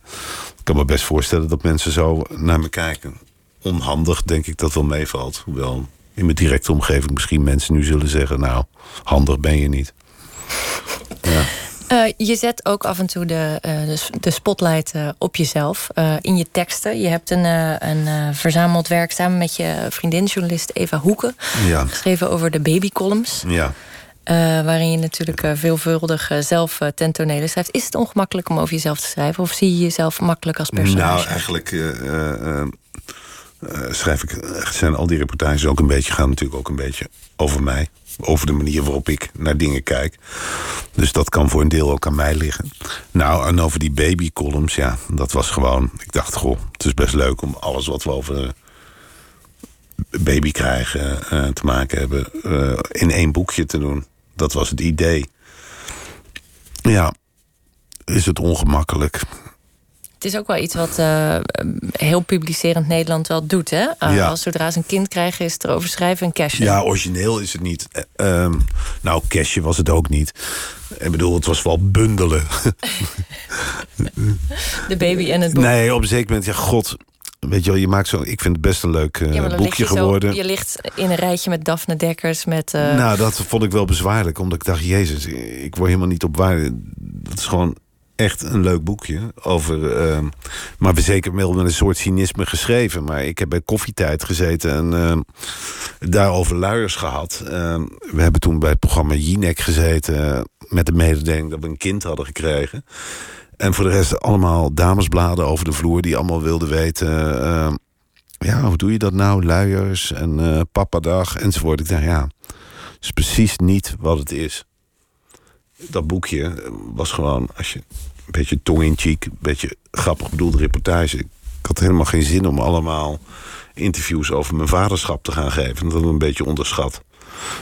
Ik kan me best voorstellen dat mensen zo naar me kijken. Onhandig denk ik dat wel meevalt. Hoewel in mijn directe omgeving misschien mensen nu zullen zeggen... nou, handig ben je niet. Ja. Uh, je zet ook af en toe de, uh, de, spotlight uh, op jezelf in je teksten. Je hebt een, een verzameld werk samen met je vriendin, journalist Eva Hoeken... Ja. geschreven over de babycolumns. Ja. Uh, waarin je natuurlijk uh, veelvuldig uh, zelf ten tonele schrijft. Is het ongemakkelijk om over jezelf te schrijven? Of zie je jezelf makkelijk als personage? Nou, eigenlijk schrijf ik... zijn al die reportages ook een beetje... gaan natuurlijk ook een beetje over mij. Over de manier waarop ik naar dingen kijk. Dus dat kan voor een deel ook aan mij liggen. Nou, en over die babycolumns, ja, dat was gewoon... Ik dacht, goh, het is best leuk om alles wat we over baby krijgen te maken hebben... in één boekje te doen. Dat was het idee. Ja, is het ongemakkelijk. Het is ook wel iets wat uh, heel publicerend Nederland wel doet. Hè? Uh, ja. Als zodra ze een kind krijgen, is het erover schrijven en cashen. Ja, origineel is het niet. Uh, nou, cashen was het ook niet. Ik bedoel, het was wel bundelen. De baby en het boek. Nee, op een zeker moment, ja, god, Weet je wel, je maakt zo. Ik vind het best een leuk uh, boekje geworden. Zo, je ligt in een rijtje met Daphne Dekkers. Met, uh... Nou, dat vond ik wel bezwaarlijk. Omdat ik dacht, Jezus, ik word helemaal niet op waarde. Dat is gewoon echt een leuk boekje. Over, uh, maar zeker wel met een soort cynisme geschreven. Maar ik heb bij Koffietijd gezeten en uh, daarover luiers gehad. Ehm, we hebben toen bij het programma Jinek gezeten... met de mededeling dat we een kind hadden gekregen. En voor de rest allemaal damesbladen over de vloer... die allemaal wilden weten... ja, hoe doe je dat nou? Luiers en uh, papadag enzovoort. Ik dacht, ja, is precies niet wat het is dat boekje was gewoon, als je een beetje tong in cheek, een beetje grappig bedoelde reportage. Ik had helemaal geen zin om allemaal interviews over mijn vaderschap te gaan geven. Dat had een beetje onderschat.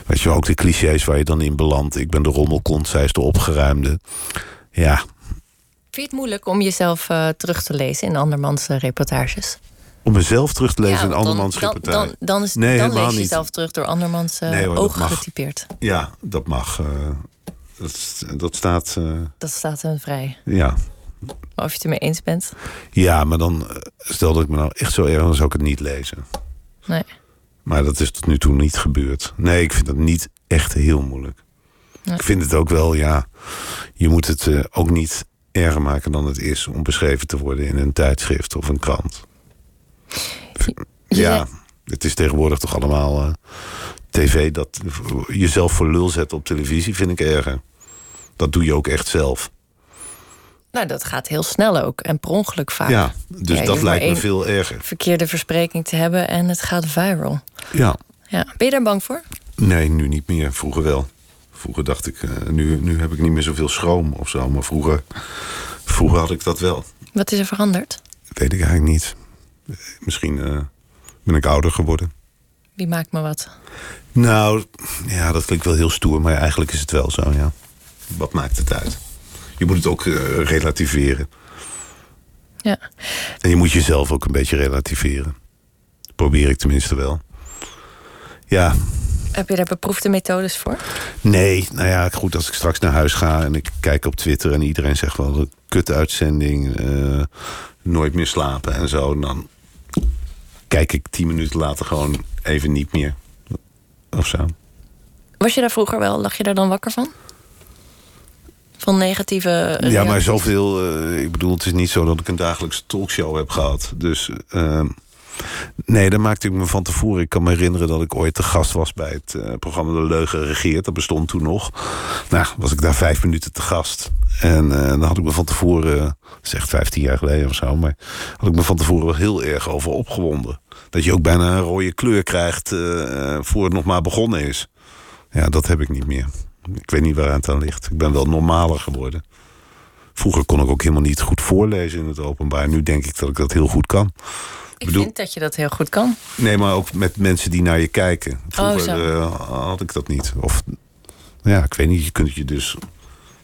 Weet je, ook de clichés waar je dan in belandt. Ik ben de rommelkont, zij is de opgeruimde. Ja. Vind je het moeilijk om jezelf uh, terug te lezen in andermans uh, reportages? Om mezelf terug te lezen ja, in andermans dan, reportage? Dan, dan, is, nee, dan lees je jezelf terug door andermans uh, nee, hoor, ogen getypeerd. Ja, dat mag. Dat, dat staat... Dat staat hen vrij. Ja. Of je het ermee eens bent. Ja, maar dan... Eh, stel dat ik me nou echt zo erg... dan zou ik het niet lezen. Nee. Maar dat is tot nu toe niet gebeurd. Nee, ik vind dat niet echt heel moeilijk. Nee. Ik vind het ook wel, ja... Je moet het ook niet erger maken dan het is... om beschreven te worden in een tijdschrift of een krant. Ja, het is tegenwoordig toch allemaal... Uh, tv, dat jezelf voor lul zetten op televisie, vind ik erger. Dat doe je ook echt zelf. Nou, dat gaat heel snel ook. En per ongeluk vaak. Ja, dus ja, dat lijkt me veel erger. Verkeerde verspreking te hebben en het gaat viral. Ja. ja. Ben je daar bang voor? Nee, nu niet meer. Vroeger wel. Vroeger dacht ik, uh, nu, nu heb ik niet meer zoveel schroom of zo. Maar vroeger, vroeger had ik dat wel. Wat is er veranderd? Weet ik eigenlijk niet. Misschien uh, ben ik ouder geworden. Wie maakt me wat? Nou, ja, dat klinkt wel heel stoer, maar eigenlijk is het wel zo, ja. Wat maakt het uit? Je moet het ook uh, relativeren. Ja. En je moet jezelf ook een beetje relativeren. Probeer ik tenminste wel. Ja. Heb je daar beproefde methodes voor? Nee, nou ja, goed, als ik straks naar huis ga en ik kijk op Twitter en iedereen zegt wel een kut-uitzending, uh, nooit meer slapen en zo, dan kijk ik tien minuten later gewoon even niet meer of zo. Was je daar vroeger wel, lag je daar dan wakker van? Van negatieve. Reacties? Ja, maar zoveel. Uh, ik bedoel, het is niet zo dat ik een dagelijkse talkshow heb gehad. Dus. Uh, nee, daar maakte ik me van tevoren. Ik kan me herinneren dat ik ooit te gast was bij het uh, programma De Leugen Regeert. Dat bestond toen nog. Nou, was ik daar vijf minuten te gast. En uh, dan had ik me van tevoren, is echt 15 jaar geleden of zo, maar had ik me van tevoren wel heel erg over opgewonden. Dat je ook bijna een rode kleur krijgt voor het nog maar begonnen is. Ja, dat heb ik niet meer. Ik weet niet waar het aan ligt. Ik ben wel normaler geworden. Vroeger kon ik ook helemaal niet goed voorlezen in het openbaar. Nu denk ik dat ik dat heel goed kan. Ik bedoel, vind dat je dat heel goed kan. Nee, maar ook met mensen die naar je kijken. Vroeger oh, had ik dat niet. Of ja, ik weet niet. Je kunt je dus.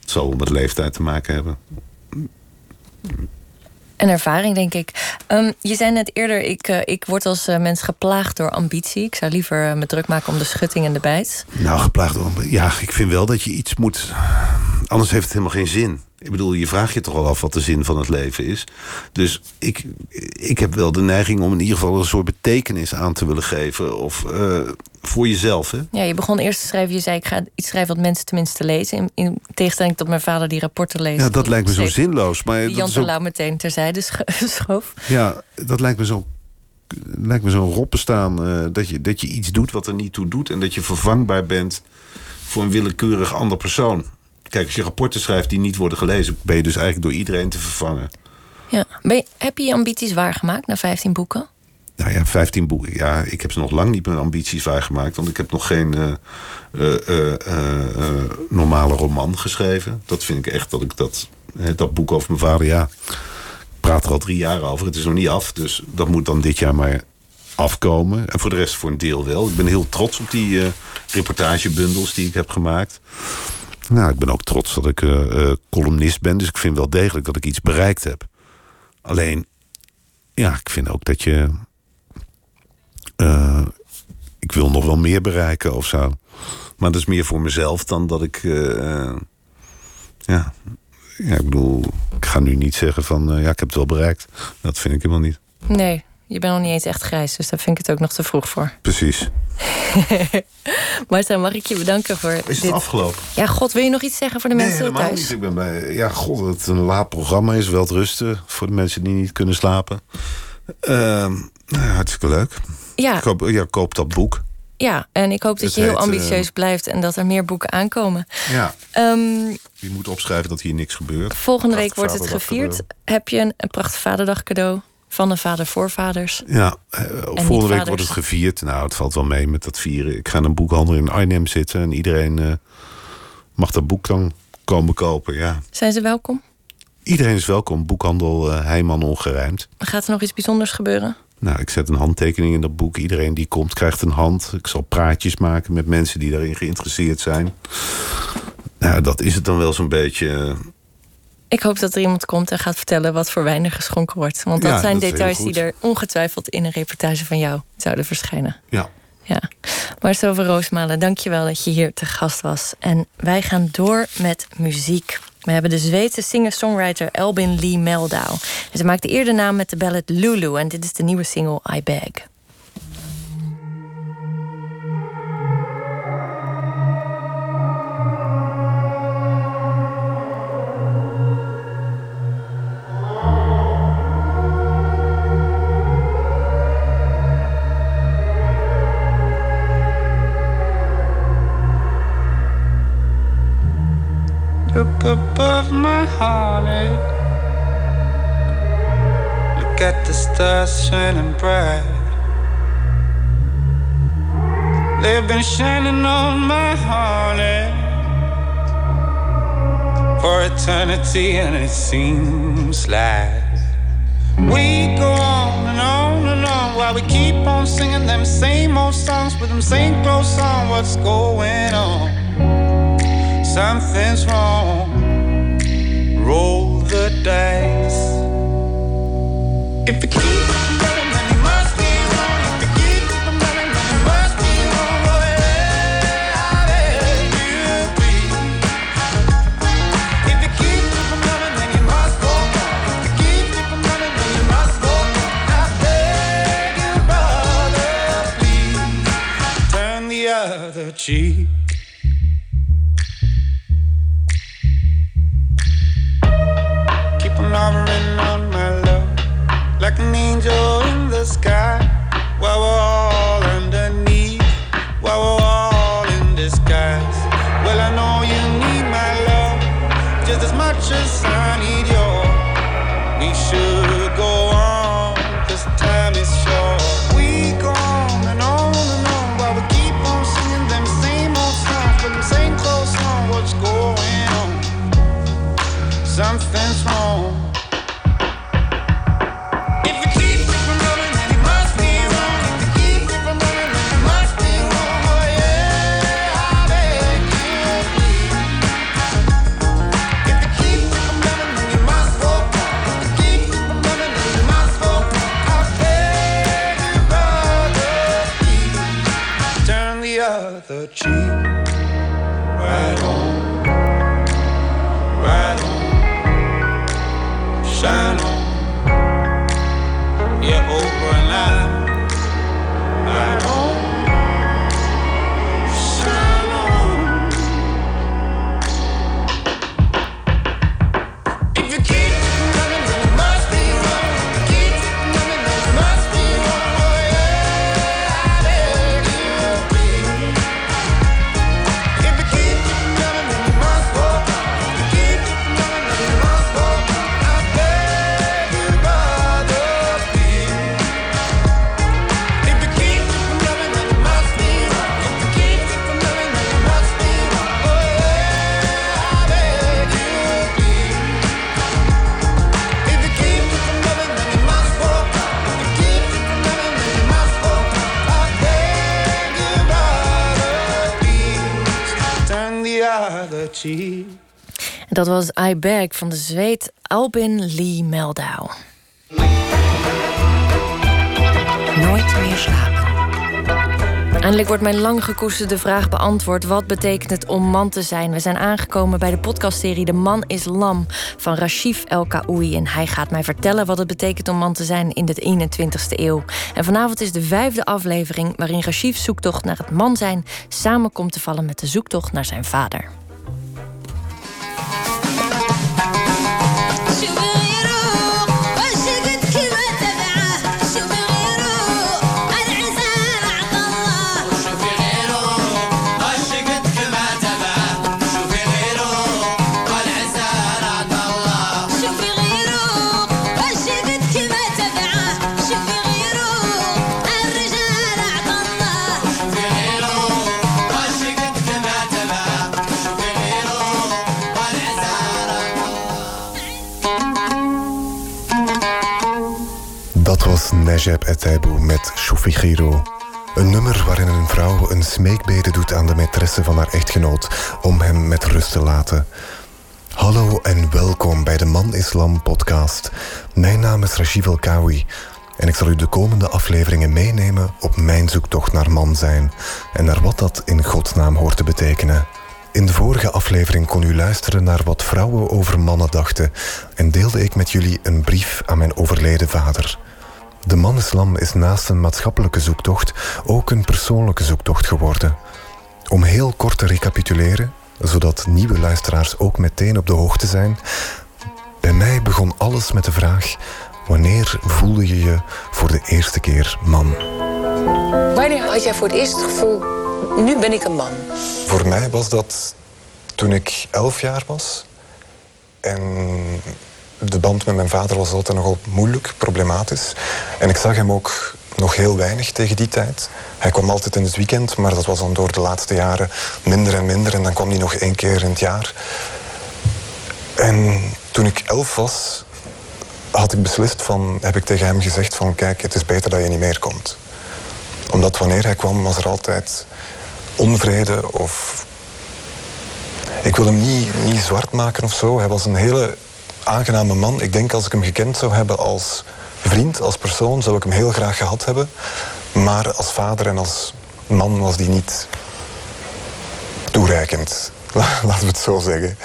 Het zal met leeftijd te maken hebben. Een ervaring, denk ik. Um, je zei net eerder, ik, uh, ik word als uh, mens geplaagd door ambitie. Ik zou liever me druk maken om de schutting en de bijt. Nou, geplaagd door Ja, ik vind wel dat je iets moet... Anders heeft het helemaal geen zin. Ik bedoel, je vraagt je toch al af wat de zin van het leven is. Dus ik, ik heb wel de neiging om in ieder geval een soort betekenis aan te willen geven. Of uh, voor jezelf. Hè? Ja, je begon eerst te schrijven. Je zei, ik ga iets schrijven wat mensen tenminste lezen. In, in tegenstelling tot mijn vader die rapporten leest. Ja, dat lijkt me zo zinloos. Maar die Jan Terlouw ook... meteen terzijde schoof. Ja, dat lijkt me zo lijkt me zo'n roppenstaan uh, dat, je, dat je iets doet wat er niet toe doet... en dat je vervangbaar bent voor een willekeurig ander persoon. Kijk, als je rapporten schrijft die niet worden gelezen... ben je dus eigenlijk door iedereen te vervangen. Ja. Je, heb je je ambities waargemaakt na 15 boeken? Nou ja, 15 boeken. Ja, ik heb ze nog lang niet mijn ambities waargemaakt. Want ik heb nog geen uh, uh, uh, normale roman geschreven. Dat vind ik echt dat ik dat... dat boek over mijn vader, ja... Ik praat er al drie jaar over. Het is nog niet af. Dus dat moet dan dit jaar maar afkomen. En voor de rest voor een deel wel. Ik ben heel trots op die reportagebundels die ik heb gemaakt. Nou, ik ben ook trots dat ik uh, columnist ben. Dus ik vind wel degelijk dat ik iets bereikt heb. Alleen, ja, ik vind ook dat je... Uh, ik wil nog wel meer bereiken of zo. Maar dat is meer voor mezelf dan dat ik... Ja, ik bedoel, ik ga nu niet zeggen van... ja, ik heb het wel bereikt. Dat vind ik helemaal niet. Nee, Je bent nog niet eens echt grijs, dus daar vind ik het ook nog te vroeg voor. Precies. Marta, mag ik je bedanken voor Is dit? het afgelopen? Ja, god, wil je nog iets zeggen voor de Nee, mensen helemaal thuis? niet. Ik ben bij, ja, god, het een laat programma is. Wel rusten voor de mensen die niet kunnen slapen. Ehm, nou ja, hartstikke leuk. Ja, Ik hoop, ja, koop dat boek. ja, en ik hoop dat Het je heel heet, ambitieus eh, blijft en dat er meer boeken aankomen. Ja. Ehm, Je moet opschrijven dat hier niks gebeurt. volgende week wordt het gevierd. Heb je een, een prachtig vaderdag cadeau van de vader voorvaders? Ja, eh, volgende week wordt het gevierd. Nou, het valt wel mee met dat vieren. Ik ga in een boekhandel in Arnhem zitten en iedereen eh, mag dat boek dan komen kopen. Ja. Zijn ze welkom? Iedereen is welkom. Boekhandel eh, Heijman Ongerijmd. Gaat er nog iets bijzonders gebeuren? Nou, ik zet een handtekening in dat boek. Iedereen die komt krijgt een hand. Ik zal praatjes maken met mensen die daarin geïnteresseerd zijn. Nou, dat is het dan wel zo'n beetje. Ik hoop dat er iemand komt en gaat vertellen wat voor wijn er geschonken wordt. Want dat Ja, zijn dat details die er ongetwijfeld in een reportage van jou zouden verschijnen. Ja. Ja. Marcel van Roosmalen, dankjewel dat je hier te gast was. En wij gaan door met muziek. We hebben de Zweedse singer-songwriter Elbin Lee Meldau. Ze maakte eerder naam met de ballad Lulu. En dit is de nieuwe single I Beg. Above my heartache. Look at the stars shining bright. They've been shining on my heartache for eternity, and it seems like we go on and on and on while we keep on singing them same old songs with them same clothes on. What's going on? something's wrong. Roll the dice. If you dat was I Beg van de Zweed Albin Lee Meldau. Nooit meer slapen. Eindelijk wordt mijn lang gekoesterde vraag beantwoord. Wat betekent het om man te zijn? We zijn aangekomen bij de podcastserie De Man is Lam van Rashif El Kaoui. En hij gaat mij vertellen wat het betekent om man te zijn in de 21ste eeuw. En vanavond is de vijfde aflevering waarin Rashif's zoektocht naar het man zijn samen komt te vallen met de zoektocht naar zijn vader. Najab Etaibu met Shufigiro. Een nummer waarin een vrouw een smeekbede doet aan de maîtresse van haar echtgenoot om hem met rust te laten. Hallo en welkom bij de Man Islam podcast. Mijn naam is El Kawi en ik zal u de komende afleveringen meenemen op mijn zoektocht naar man zijn en naar wat dat in godsnaam hoort te betekenen. In de vorige aflevering kon u luisteren naar wat vrouwen over mannen dachten en deelde ik met jullie een brief aan mijn overleden vader. De man-islam is naast een maatschappelijke zoektocht ook een persoonlijke zoektocht geworden. Om heel kort te recapituleren, zodat nieuwe luisteraars ook meteen op de hoogte zijn. Bij mij begon alles met de vraag: wanneer voelde je je voor de eerste keer man? Wanneer had jij voor het eerst het gevoel, nu ben ik een man? Voor mij was dat toen ik elf jaar was. En de band met mijn vader was altijd nogal moeilijk, problematisch. En ik zag hem ook nog heel weinig tegen die tijd. Hij kwam altijd in het weekend, maar dat was dan door de laatste jaren minder en minder. En dan kwam hij nog één keer in het jaar. En toen ik elf was, had ik beslist van, heb ik tegen hem gezegd van kijk, het is beter dat je niet meer komt. Omdat wanneer hij kwam, was er altijd onvrede of... Ik wil hem niet, niet zwart maken of zo. Hij was een hele aangename man. Ik denk als ik hem gekend zou hebben als vriend, als persoon, zou ik hem heel graag gehad hebben. Maar als vader en als man was die niet toereikend. Laten we het zo zeggen.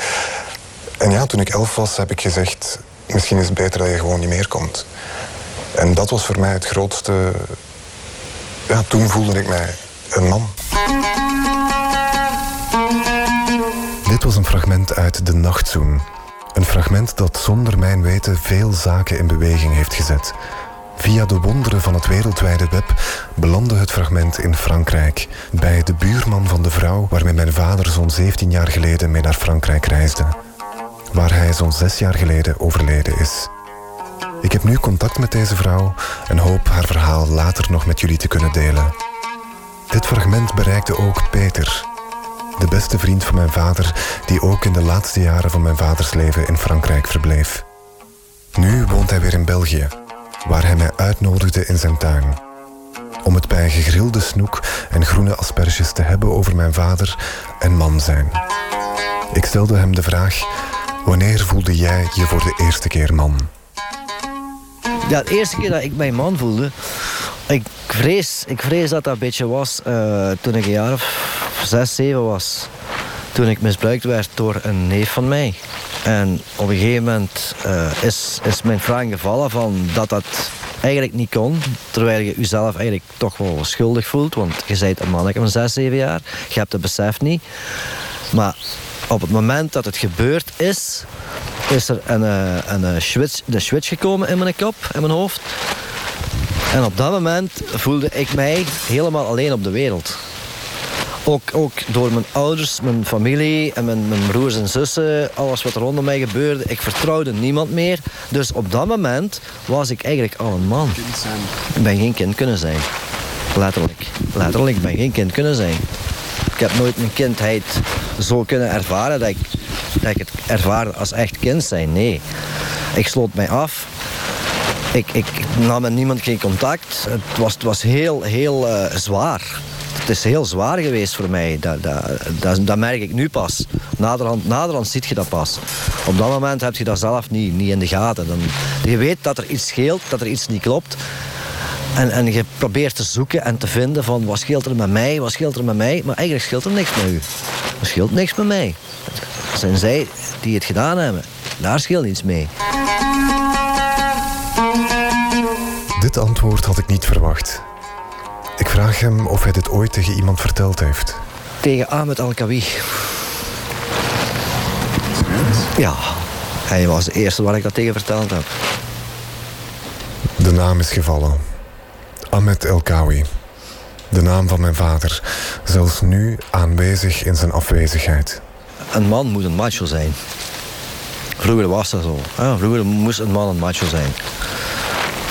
En ja, toen ik elf was, heb ik gezegd... misschien is het beter dat je gewoon niet meer komt. En dat was voor mij het grootste... Ja, toen voelde ik mij een man. Dit was een fragment uit De Nachtzoen. Een fragment dat zonder mijn weten veel zaken in beweging heeft gezet. Via de wonderen van het wereldwijde web belandde het fragment in Frankrijk, bij de buurman van de vrouw waarmee mijn vader zo'n 17 jaar geleden mee naar Frankrijk reisde. Waar hij zo'n 6 jaar geleden overleden is. Ik heb nu contact met deze vrouw en hoop haar verhaal later nog met jullie te kunnen delen. Dit fragment bereikte ook Peter, de beste vriend van mijn vader, die ook in de laatste jaren van mijn vaders leven in Frankrijk verbleef. Nu woont hij weer in België, waar hij mij uitnodigde in zijn tuin. Om het bij gegrilde snoek en groene asperges te hebben over mijn vader en man zijn. Ik stelde hem de vraag: wanneer voelde jij je voor de eerste keer man? Ja, de eerste keer dat ik mijn man voelde, ik vrees, ik vrees dat dat een beetje was eh, toen ik een jaar of zes, zeven was. Toen ik misbruikt werd door een neef van mij. En op een gegeven moment eh, is, is mijn vraag gevallen van dat dat eigenlijk niet kon. Terwijl je jezelf eigenlijk toch wel schuldig voelt. Want je bent een manneke van zes, zeven jaar. Je hebt het besef niet. Maar op het moment dat het gebeurd is, is er een, eh, een, eh, switch, de switch gekomen in mijn kop, in mijn hoofd. En op dat moment voelde ik mij helemaal alleen op de wereld. Ook, ook door mijn ouders, mijn familie en mijn, mijn broers en zussen, alles wat er rondom mij gebeurde. Ik vertrouwde niemand meer. Dus op dat moment was ik eigenlijk al een man. Ik ben geen kind kunnen zijn. Letterlijk. Letterlijk, ik ben geen kind kunnen zijn. Ik heb nooit mijn kindheid zo kunnen ervaren dat ik, dat ik het ervaarde als echt kind zijn. Nee. Ik sloot mij af. Ik, ik nam met niemand geen contact. Het was, het was heel, heel eh, zwaar. Het is heel zwaar geweest voor mij. Dat, dat, dat, merk ik nu pas. Naderhand, naderhand ziet je dat pas. Op dat moment heb je dat zelf niet, niet in de gaten. Dan, je weet dat er iets scheelt, dat er iets niet klopt. En, en je probeert te zoeken en te vinden van wat scheelt er met mij, wat scheelt er met mij. Maar eigenlijk scheelt er niks met u. Er scheelt niks met mij. Het zijn zij die het gedaan hebben. Daar scheelt iets mee. Dit antwoord had ik niet verwacht. Ik vraag hem of hij dit ooit tegen iemand verteld heeft. Tegen Ahmed Al-Kawi. Ja, hij was de eerste waar ik dat tegen verteld heb. De naam is gevallen. Ahmed El Kawi. De naam van mijn vader. Zelfs nu aanwezig in zijn afwezigheid. Een man moet een macho zijn. Vroeger was dat zo. hè. Vroeger moest een man een macho zijn.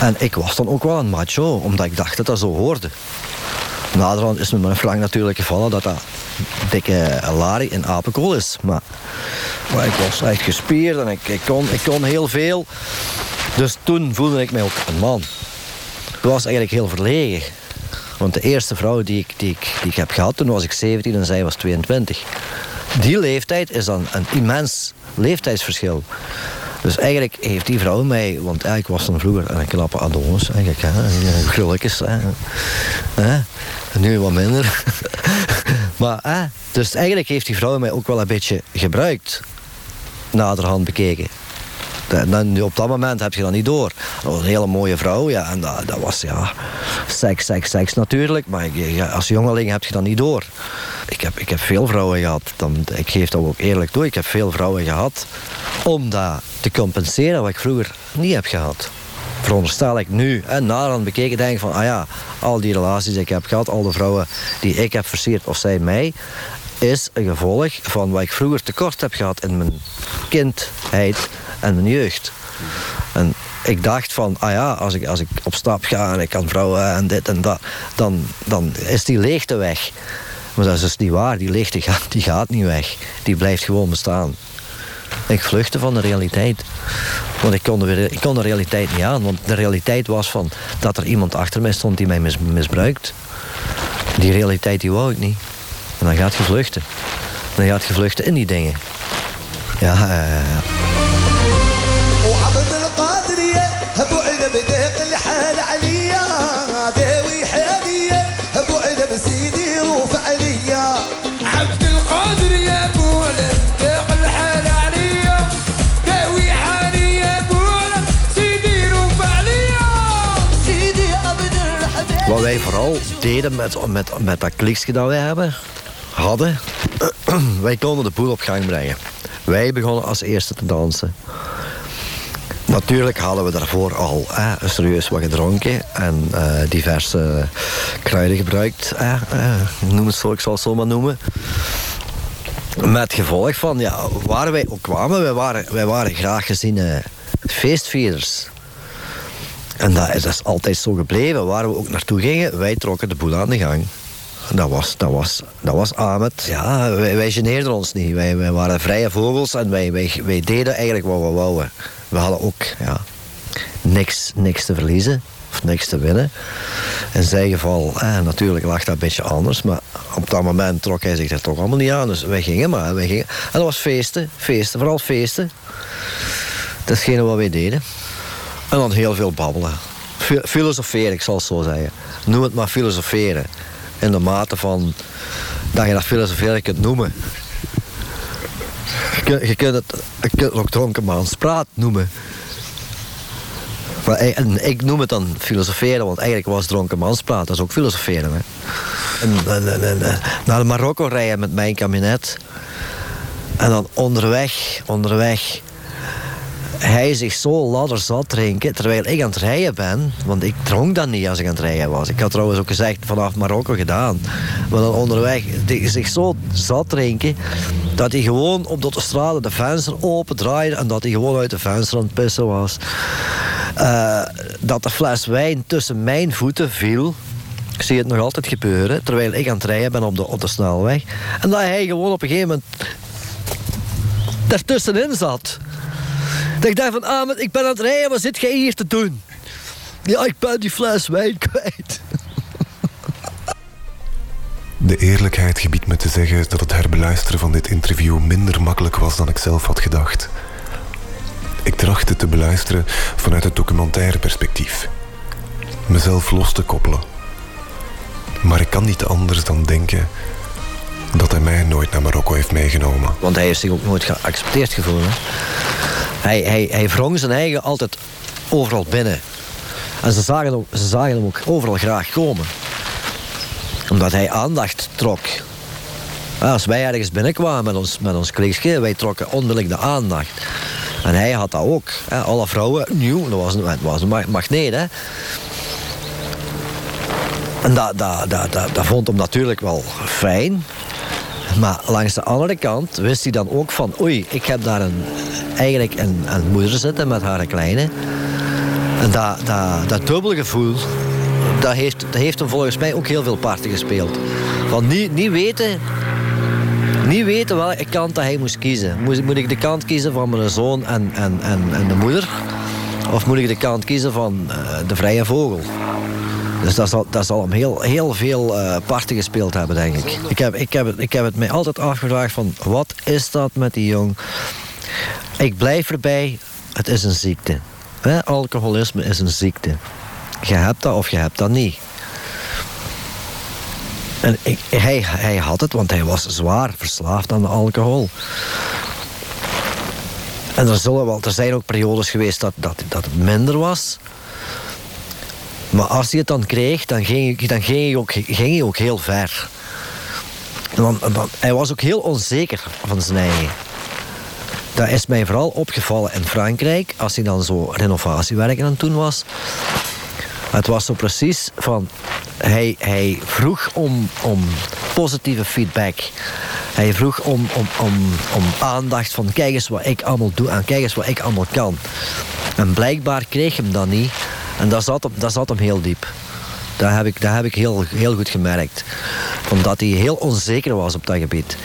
En ik was dan ook wel een macho, omdat ik dacht dat dat zo hoorde. Naderhand is me mijn flank natuurlijk gevallen dat dat dikke lari in apenkool is. Maar, maar ik was echt gespierd en ik, ik, kon, ik kon heel veel. Dus toen voelde ik mij ook een man. Ik was eigenlijk heel verlegen. Want de eerste vrouw die ik, die, ik, die ik heb gehad, toen was ik 17 en zij was 22. Die leeftijd is dan een immens leeftijdsverschil. Dus eigenlijk heeft die vrouw mij, want eigenlijk was dan vroeger een knappe Adonis, eigenlijk, hè, grulletjes. Hè, hè, nu wat minder. maar, hè, dus eigenlijk heeft die vrouw mij ook wel een beetje gebruikt, naderhand bekeken. Dan, op dat moment heb je dat niet door. Dat was een hele mooie vrouw, ja, en dat, dat was ja, seks, seks, seks natuurlijk, maar als jongeling heb je dat niet door. Ik heb, ik heb veel vrouwen gehad, dan, ik geef dat ook eerlijk toe, ik heb veel vrouwen gehad om dat te compenseren wat ik vroeger niet heb gehad. Veronderstel ik nu en naderhand bekeken denk ik van, ah ja, al die relaties die ik heb gehad, al de vrouwen die ik heb versierd of zij mij, is een gevolg van wat ik vroeger tekort heb gehad in mijn kindheid en mijn jeugd. En ik dacht van, ah ja, als ik, als ik op stap ga en ik kan vrouwen en dit en dat, dan, dan is die leegte weg. Maar dat is dus niet waar, die leegte gaat, die gaat niet weg. Die blijft gewoon bestaan. Ik vluchtte van de realiteit. Want ik kon, de, ik kon de realiteit niet aan. Want de realiteit was van dat er iemand achter mij stond die mij mis- misbruikt. Die realiteit die wou ik niet. En dan gaat je vluchten. Dan gaat je vluchten in die dingen. Ja, ja, ja, Wat wij vooral deden met, met, met dat kliksje dat wij hebben, hadden, wij konden de boel op gang brengen. Wij begonnen als eerste te dansen. Natuurlijk hadden we daarvoor al eh, serieus wat gedronken en eh, diverse kruiden gebruikt. Eh, noem het zo, ik zal het zo maar noemen. Met gevolg van, ja, waar wij ook kwamen, wij waren, wij waren graag geziene feestvierders. En dat is, altijd zo gebleven. Waar we ook naartoe gingen, wij trokken de boel aan de gang. Dat was, dat was, dat was Ahmed. Ja, wij, geneerden ons niet. Wij, wij waren vrije vogels en wij, wij, deden eigenlijk wat we wouden. We hadden ook ja, niks, niks te verliezen of niks te winnen. In zijn geval, eh, natuurlijk lag dat een beetje anders, maar op dat moment trok hij zich er toch allemaal niet aan. Dus wij gingen maar. Wij gingen. En dat was feesten, feesten, vooral feesten. Dat is wat wij deden. En dan heel veel babbelen. Fi- Filosoferen, ik zal het zo zeggen. Noem het maar filosoferen. In de mate van dat je dat filosoferen kunt noemen. Je kunt, het, je kunt het ook noemen. Maar, ik- en ik noem het dan filosoferen, want eigenlijk was dronkenmanspraat, dat is ook filosoferen. Hè. En, en, en- naar Marokko rijden met mijn kabinet. En dan onderweg, onderweg hij zich zo ladderzat drinken, terwijl ik aan het rijden ben. Want ik dronk dan niet als ik aan het rijden was. Ik had trouwens ook gezegd vanaf Marokko gedaan. Maar dan onderweg die zich zo zat drinken, dat hij gewoon op de autostrade de venster open draaide en dat hij gewoon uit de venster aan het pissen was. Eh, dat de fles wijn tussen mijn voeten viel. Ik zie het nog altijd gebeuren, terwijl ik aan het rijden ben op de, op de snelweg. En dat hij gewoon op een gegeven moment daartussenin zat. Dat ik dacht van, Ahmed, ik ben aan het rijden, wat zit jij hier te doen? Ja, ik ben die fles wijn kwijt. De eerlijkheid gebiedt me te zeggen dat het herbeluisteren van dit interview minder makkelijk was dan ik zelf had gedacht. Ik trachtte te beluisteren vanuit het documentaire perspectief. mezelf los te koppelen. Maar ik kan niet anders dan denken dat hij mij nooit naar Marokko heeft meegenomen. Want hij heeft zich ook nooit geaccepteerd gevoeld. Hij, hij, hij wrong zijn eigen altijd overal binnen. En ze zagen, ook, ze zagen hem ook overal graag komen. Omdat hij aandacht trok. Als wij ergens binnenkwamen met ons, met ons kleedje, wij trokken onmiddellijk de aandacht. En hij had dat ook. Hè. Alle vrouwen, nieuw, dat was, een- was magneet. Hè. En dat, dat, dat, dat, dat vond hem natuurlijk wel fijn. Maar langs de andere kant wist hij dan ook van... oei, ik heb daar een, eigenlijk een, een moeder zitten met haar kleine. En dat, dat, dat dubbele gevoel... Dat heeft, dat heeft hem volgens mij ook heel veel parten gespeeld. Van niet, niet weten... Niet weten welke kant dat hij moest kiezen. Moet, moet ik de kant kiezen van mijn zoon en, en, en, en de moeder? Of moet ik de kant kiezen van eh, de vrije vogel? Dus dat zal, dat zal hem heel, heel veel eh, parten gespeeld hebben, denk ik. Ik heb, ik, heb het, ik heb het mij altijd afgevraagd van... wat is dat met die jong? Ik blijf erbij, het is een ziekte. Alcoholisme is een ziekte. Je hebt dat of je hebt dat niet. En ik, hij, hij had het, want hij was zwaar verslaafd aan de alcohol. En er, zullen wel, er zijn ook periodes geweest dat, dat, dat het minder was. Maar als hij het dan kreeg, dan ging, hij- dan ging, ook, ging ook heel ver. Want, want hij was ook heel onzeker van zijn eigen. Dat is mij vooral opgevallen in Frankrijk, als hij dan zo renovatiewerken aan het doen was. Het was zo precies van... Hij, hij vroeg om, om positieve feedback. Hij vroeg om, om, om, om aandacht van... kijk eens wat ik allemaal doe en kijk eens wat ik allemaal kan. En blijkbaar kreeg hem dat niet. En dat zat hem, dat zat hem heel diep. Dat heb ik, dat heb ik heel, heel goed gemerkt. Omdat hij heel onzeker was op dat gebied.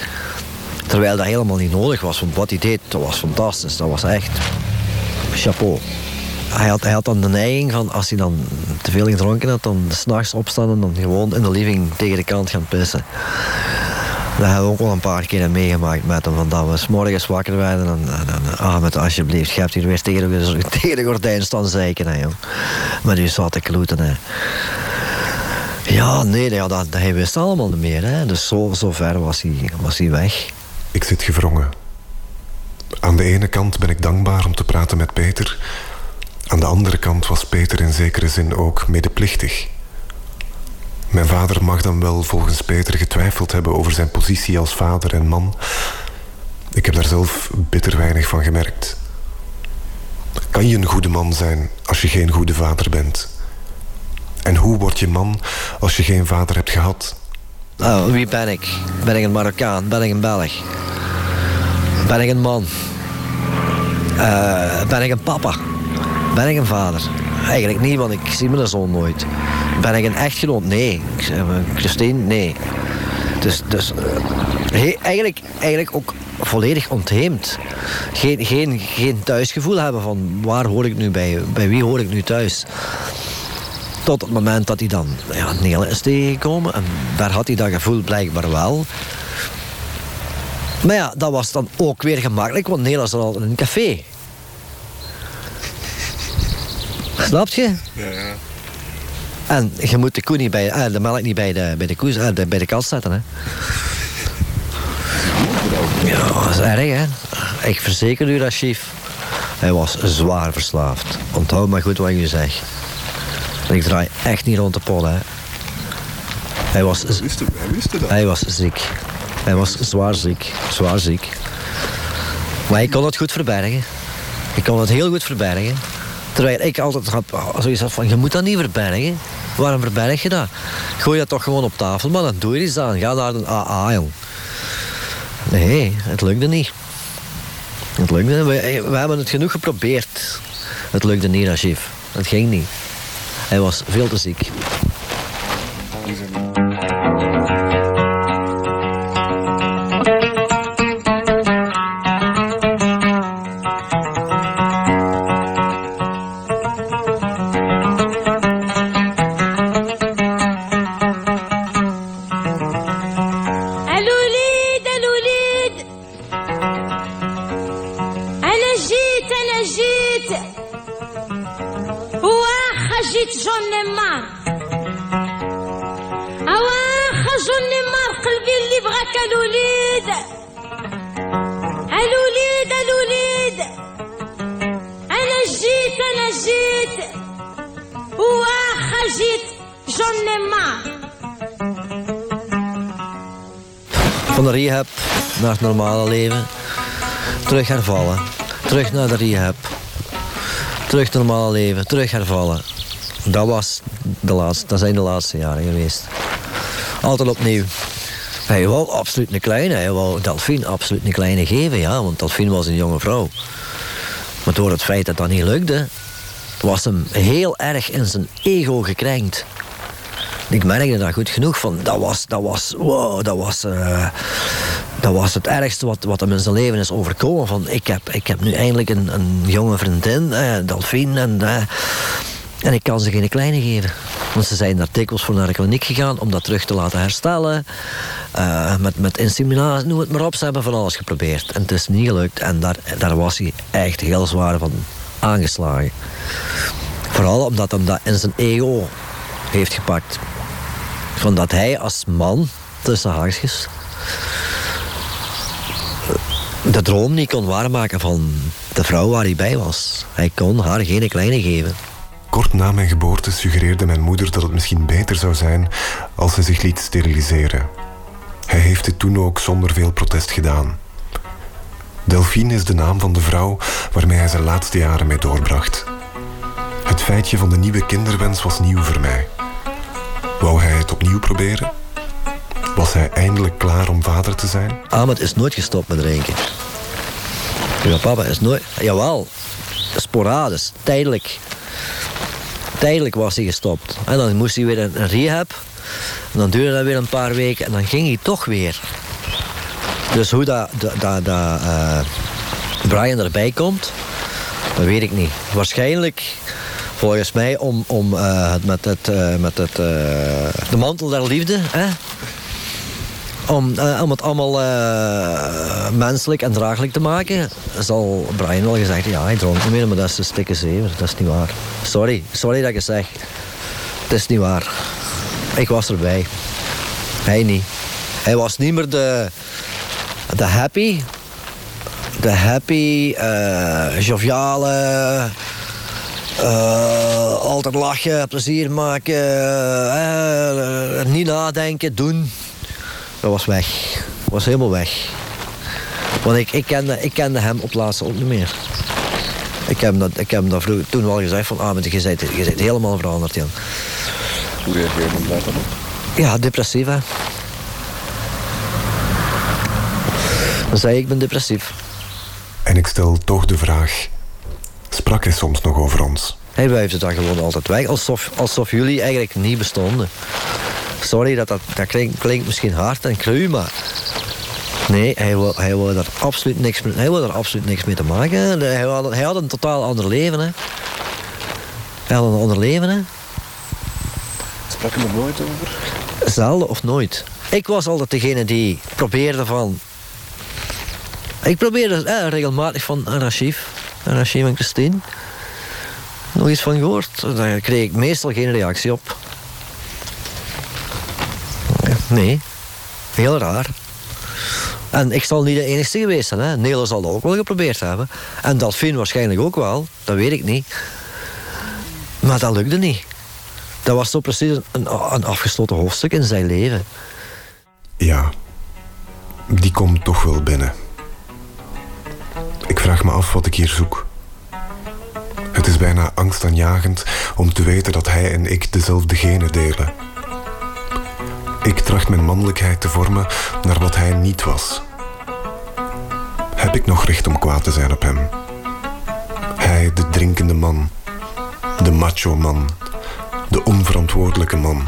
Terwijl dat helemaal niet nodig was. Want wat hij deed, dat was fantastisch. Dat was echt chapeau. Hij had, dan de neiging van, als hij dan te veel gedronken had, dan s'nachts opstaan en dan gewoon in de living tegen de kant gaan pissen. Dat hebben we ook al een paar keer meegemaakt met hem. Van dat we morgens wakker werden en, en, en ah, alsjeblieft, je hebt hier weer tegen de, tegen gordijn staan zeiken. Hè, joh. Met uw zatte kloeten. Hè. Ja, nee, ja, dat, hij wist allemaal niet meer. Hè. Dus zo, zo ver was hij, was hij weg. Ik zit gevrongen. Aan de ene kant ben ik dankbaar om te praten met Peter. Aan de andere kant was Peter in zekere zin ook medeplichtig. Mijn vader mag dan wel volgens Peter getwijfeld hebben over zijn positie als vader en man. Ik heb daar zelf bitter weinig van gemerkt. Kan je een goede man zijn als je geen goede vader bent? En hoe word je man als je geen vader hebt gehad? Nou, wie ben ik? Ben ik een Marokkaan? Ben ik een Belg? Ben ik een man? Eh, ben ik een papa? Ben ik een vader? Eigenlijk niet, want ik zie mijn zoon nooit. Ben ik een echtgenoot? Nee. Eh, Christine? Nee. Dus, dus eh, eigenlijk, eigenlijk ook volledig ontheemd. Geen, geen, geen thuisgevoel hebben van waar hoor ik nu bij? Bij wie hoor ik nu thuis? Tot het moment dat hij dan ja, Nele is tegengekomen. En daar had hij dat gevoel blijkbaar wel. Maar ja, dat was dan ook weer gemakkelijk, want Nele zat altijd in een café. Snap je? En je moet de, koe niet bij, eh, de melk niet bij de, bij de, koe, eh, de- bij de kast zetten. Hè? Ja, dat is erg, hè? Ik verzeker u dat, chief. Hij was zwaar verslaafd. Onthoud maar goed wat ik u zeg. Ik draai echt niet rond de pol, hè. Hij was, hij was ziek. Hij was zwaar ziek. Zwaar ziek. Maar ik kon het goed verbergen. Ik kon het heel goed verbergen. Terwijl ik altijd had zoiets had van, je moet dat niet verbergen. Waarom verberg je dat? Gooi dat toch gewoon op tafel, maar dan doe je iets aan. Ga naar een AA, jong. Nee, het lukte niet. Het lukte. We, we hebben het genoeg geprobeerd. Het lukte niet, Rashif. Het ging niet. Hij was veel te ziek. Terug hervallen. Terug naar de rehab. Terug naar leven. Terug hervallen. Dat, was de laatste, dat zijn de laatste jaren geweest. Altijd opnieuw. Hij wou absoluut een kleine. Hij wou Delphine absoluut een kleine geven, ja. Want Delphine was een jonge vrouw. Maar door het feit dat dat niet lukte... was hem heel erg in zijn ego gekrenkt. Ik merkte dat goed genoeg van. Dat was, dat was, wow, dat was, eh, dat was het ergste wat, wat hem in zijn leven is overkomen. Van, ik, heb, ik heb nu eindelijk een, een jonge vriendin, eh, Delphine, en, eh, en ik kan ze geen kleine geven. Want ze zijn daar dikwijls voor naar de kliniek gegaan om dat terug te laten herstellen. Eh, met, met inseminatie, noem het maar op. Ze hebben van alles geprobeerd. En het is niet gelukt. En daar, daar was hij echt heel zwaar van aangeslagen. Vooral omdat hem dat in zijn ego heeft gepakt. Van dat hij als man, tussen haakjes, de droom niet kon waarmaken van de vrouw waar hij bij was. Hij kon haar geen kleine geven. Kort na mijn geboorte suggereerde mijn moeder dat het misschien beter zou zijn als ze zich liet steriliseren. Hij heeft dit toen ook zonder veel protest gedaan. Delphine is de naam van de vrouw waarmee hij zijn laatste jaren mee doorbracht. Het feitje van de nieuwe kinderwens was nieuw voor mij. Wou hij het opnieuw proberen? Was hij eindelijk klaar om vader te zijn? Ahmed is nooit gestopt met drinken. Ja, papa is nooit... Jawel, sporadisch, tijdelijk. Tijdelijk was hij gestopt. En dan moest hij weer een rehab. En dan duurde dat weer een paar weken en dan ging hij toch weer. Dus hoe dat, dat, dat, eh, Brian erbij komt, dat weet ik niet. Waarschijnlijk, volgens mij, om, om het met, het, eh, met het, eh, de mantel der liefde... Hè? Om, eh, om het allemaal eh, menselijk en draaglijk te maken, zal Brian wel gezegd ja, hij dronk niet meer, maar dat is een stikke zeven. Dat is niet waar. Sorry, sorry dat ik het zeg. Het is niet waar. Ik was erbij. Hij niet. Hij was niet meer de, de happy, de happy, eh, joviale, altijd lachen, plezier maken, niet nadenken, doen. Dat was weg. Dat was helemaal weg. Want ik, ik, kende, ik kende hem op het laatste ook niet meer. Ik heb hem dat, ik heb hem dat vroeger, toen wel gezegd van... Ah, maar je bent, je bent helemaal veranderd, Jan. Hoe reageerde je daar dan op? Ja, depressief, hè. Dan zei ik, ik ben depressief. En ik stel toch de vraag: sprak hij soms nog over ons? Hij wuifde dan gewoon altijd weg, alsof, alsof jullie eigenlijk niet bestonden. Sorry, dat, dat, dat klinkt, klinkt misschien hard en cru, maar... Nee, hij wil, hij wil daar absoluut niks mee, hij wil daar absoluut niks mee te maken. Hij had, hij had een totaal ander leven, hè. Hij had een ander leven, hè. Sprak je er nooit over? Zelden of nooit. Ik was altijd degene die probeerde van... Ik probeerde eh, regelmatig van. Een archief en Christine. Nog iets van gehoord? Daar kreeg ik meestal geen reactie op. Nee. Heel raar. En ik zal niet de enige geweest zijn. Hè. Nederland zal dat ook wel geprobeerd hebben. En Delphine waarschijnlijk ook wel. Dat weet ik niet. Maar dat lukte niet. Dat was zo precies een, een afgesloten hoofdstuk in zijn leven. Ja, die komt toch wel binnen. Ik vraag me af wat ik hier zoek. Het is bijna angstaanjagend om te weten dat hij en ik dezelfde genen delen. Ik tracht mijn mannelijkheid te vormen naar wat hij niet was. Heb ik nog recht om kwaad te zijn op hem? Hij, de drinkende man, de macho man, de onverantwoordelijke man,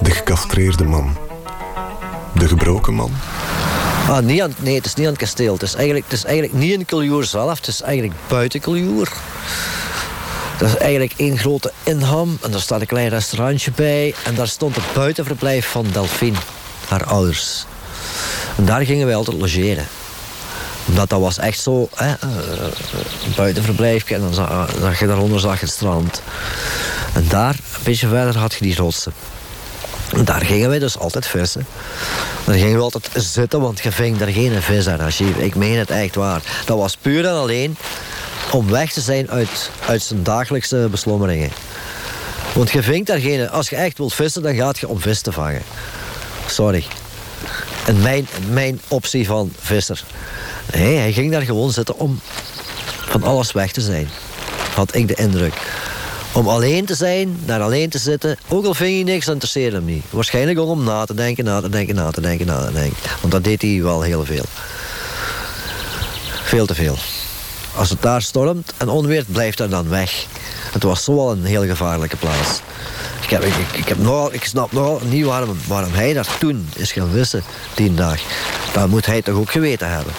de gecastreerde man, de gebroken man. Ah, niet nee, het is niet aan het kasteel. Het is eigenlijk, het is eigenlijk niet in Kuljoer zelf. Het is eigenlijk buiten Kuljoer. Dat is eigenlijk één grote inham. En daar staat een klein restaurantje bij. En daar stond het buitenverblijf van Delphine. Haar ouders. En daar gingen wij altijd logeren. Omdat dat was echt zo... Hè, eh, een buitenverblijfje. En dan zag, je daaronder zag je het strand. En daar, een beetje verder, had je die rotsen. En daar gingen wij dus altijd vissen. Dan gingen we altijd zitten, want je ving er geen vis aan. Ik meen het echt waar. Dat was puur en alleen om weg te zijn uit, uit zijn dagelijkse beslommeringen. Want je vinkt daar geen... Als je echt wilt vissen, dan gaat je om vis te vangen. Sorry. En mijn, mijn optie van visser. Hij ging daar gewoon zitten om van alles weg te zijn. Had ik de indruk. Om alleen te zijn, daar alleen te zitten, ook al ving hij niks, interesseerde hem niet. Waarschijnlijk om na te denken, na te denken, na te denken, na te denken. Want dat deed hij wel heel veel. Veel te veel. Als het daar stormt en onweert, blijft hij dan weg. Het was zo al een heel gevaarlijke plaats. Ik, heb, ik, heb ik snap nogal niet waarom, hij daar toen is gaan vissen, tien dagen. Dat moet hij toch ook geweten hebben.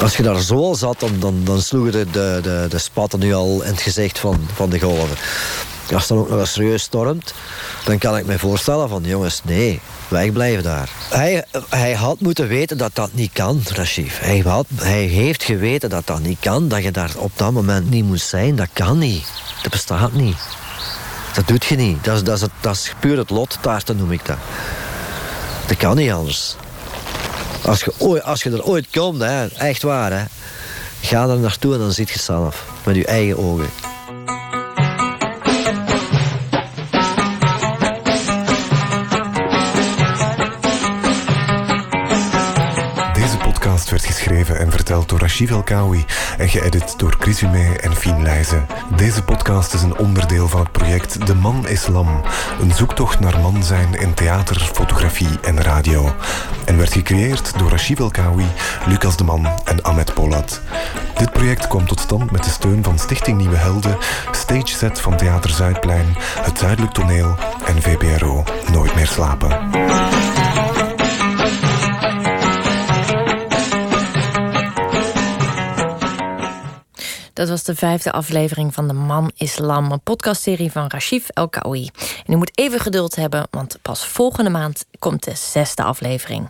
Als je daar zo al zat, dan, dan, dan sloegen de, de, de, de spatten nu al in het gezicht van, van de golven. Als het dan ook nog eens serieus stormt, dan kan ik me voorstellen van... jongens, nee, wegblijven daar. Hij, hij had moeten weten dat dat niet kan, Rashif. Hij, had, hij heeft geweten dat dat niet kan. Dat je daar op dat moment niet moet zijn, dat kan niet. Dat bestaat niet. Dat doet je niet. Dat is, dat is, het, dat is puur het noem ik dat. Dat kan niet anders. Als je, ooit, als je er ooit komt, hè, echt waar, hè, ga er naartoe en dan ziet je zelf. Met je eigen ogen. Geschreven en verteld door Rachid Elkaoui en geëdit door Chris Humé en Fien Leijzen. Deze podcast is een onderdeel van het project De Man is Lam, een zoektocht naar man zijn in theater, fotografie en radio. En werd gecreëerd door Rachid Elkaoui, Lucas de Man en Ahmed Polat. Dit project kwam tot stand met de steun van Stichting Nieuwe Helden, Stage Set van Theater Zuidplein, Het Zuidelijk Toneel en VPRO Nooit meer slapen. Dat was de vijfde aflevering van De Man Islam, een podcastserie van Rashif El Kaoui. En u moet even geduld hebben, want pas volgende maand komt de zesde aflevering.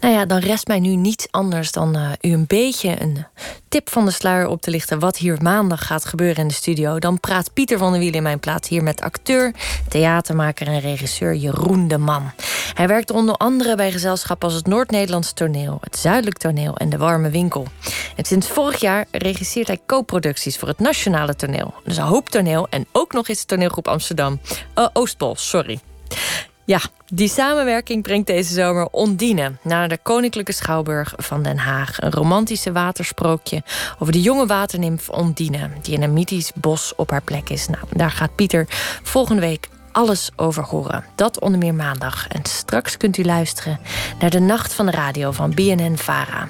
Nou ja, dan rest mij nu niets anders dan uh, u een beetje een tip van de sluier op te lichten wat hier maandag gaat gebeuren in de studio. Dan praat Pieter van der Wiel in mijn plaats hier met acteur, theatermaker en regisseur Jeroen de Man. Hij werkt onder andere bij gezelschappen als het Noord-Nederlands Toneel, het Zuidelijk Toneel en de Warme Winkel. En sinds vorig jaar regisseert hij co-producties voor het Nationale Toneel, dus hoop toneel en ook nog eens toneelgroep Amsterdam, uh, Oostpol, sorry. Ja, die samenwerking brengt deze zomer Ondine naar de Koninklijke Schouwburg van Den Haag. Een romantische watersprookje over de jonge waternimf Ondine, die in een mythisch bos op haar plek is. Nou, daar gaat Pieter volgende week alles over horen. Dat onder meer maandag. En straks kunt u luisteren naar de Nacht van de Radio van BNN Vara.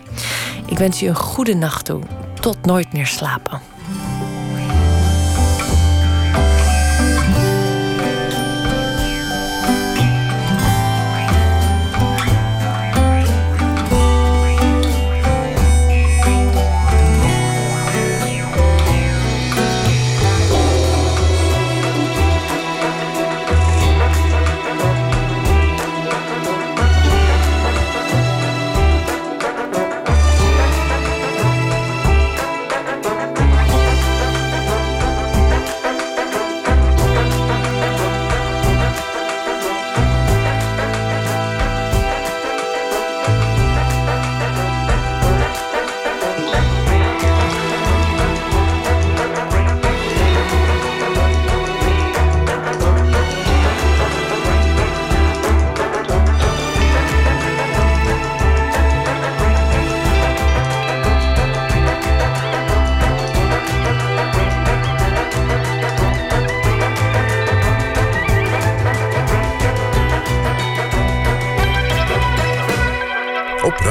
Ik wens u een goede nacht toe. Tot nooit meer slapen.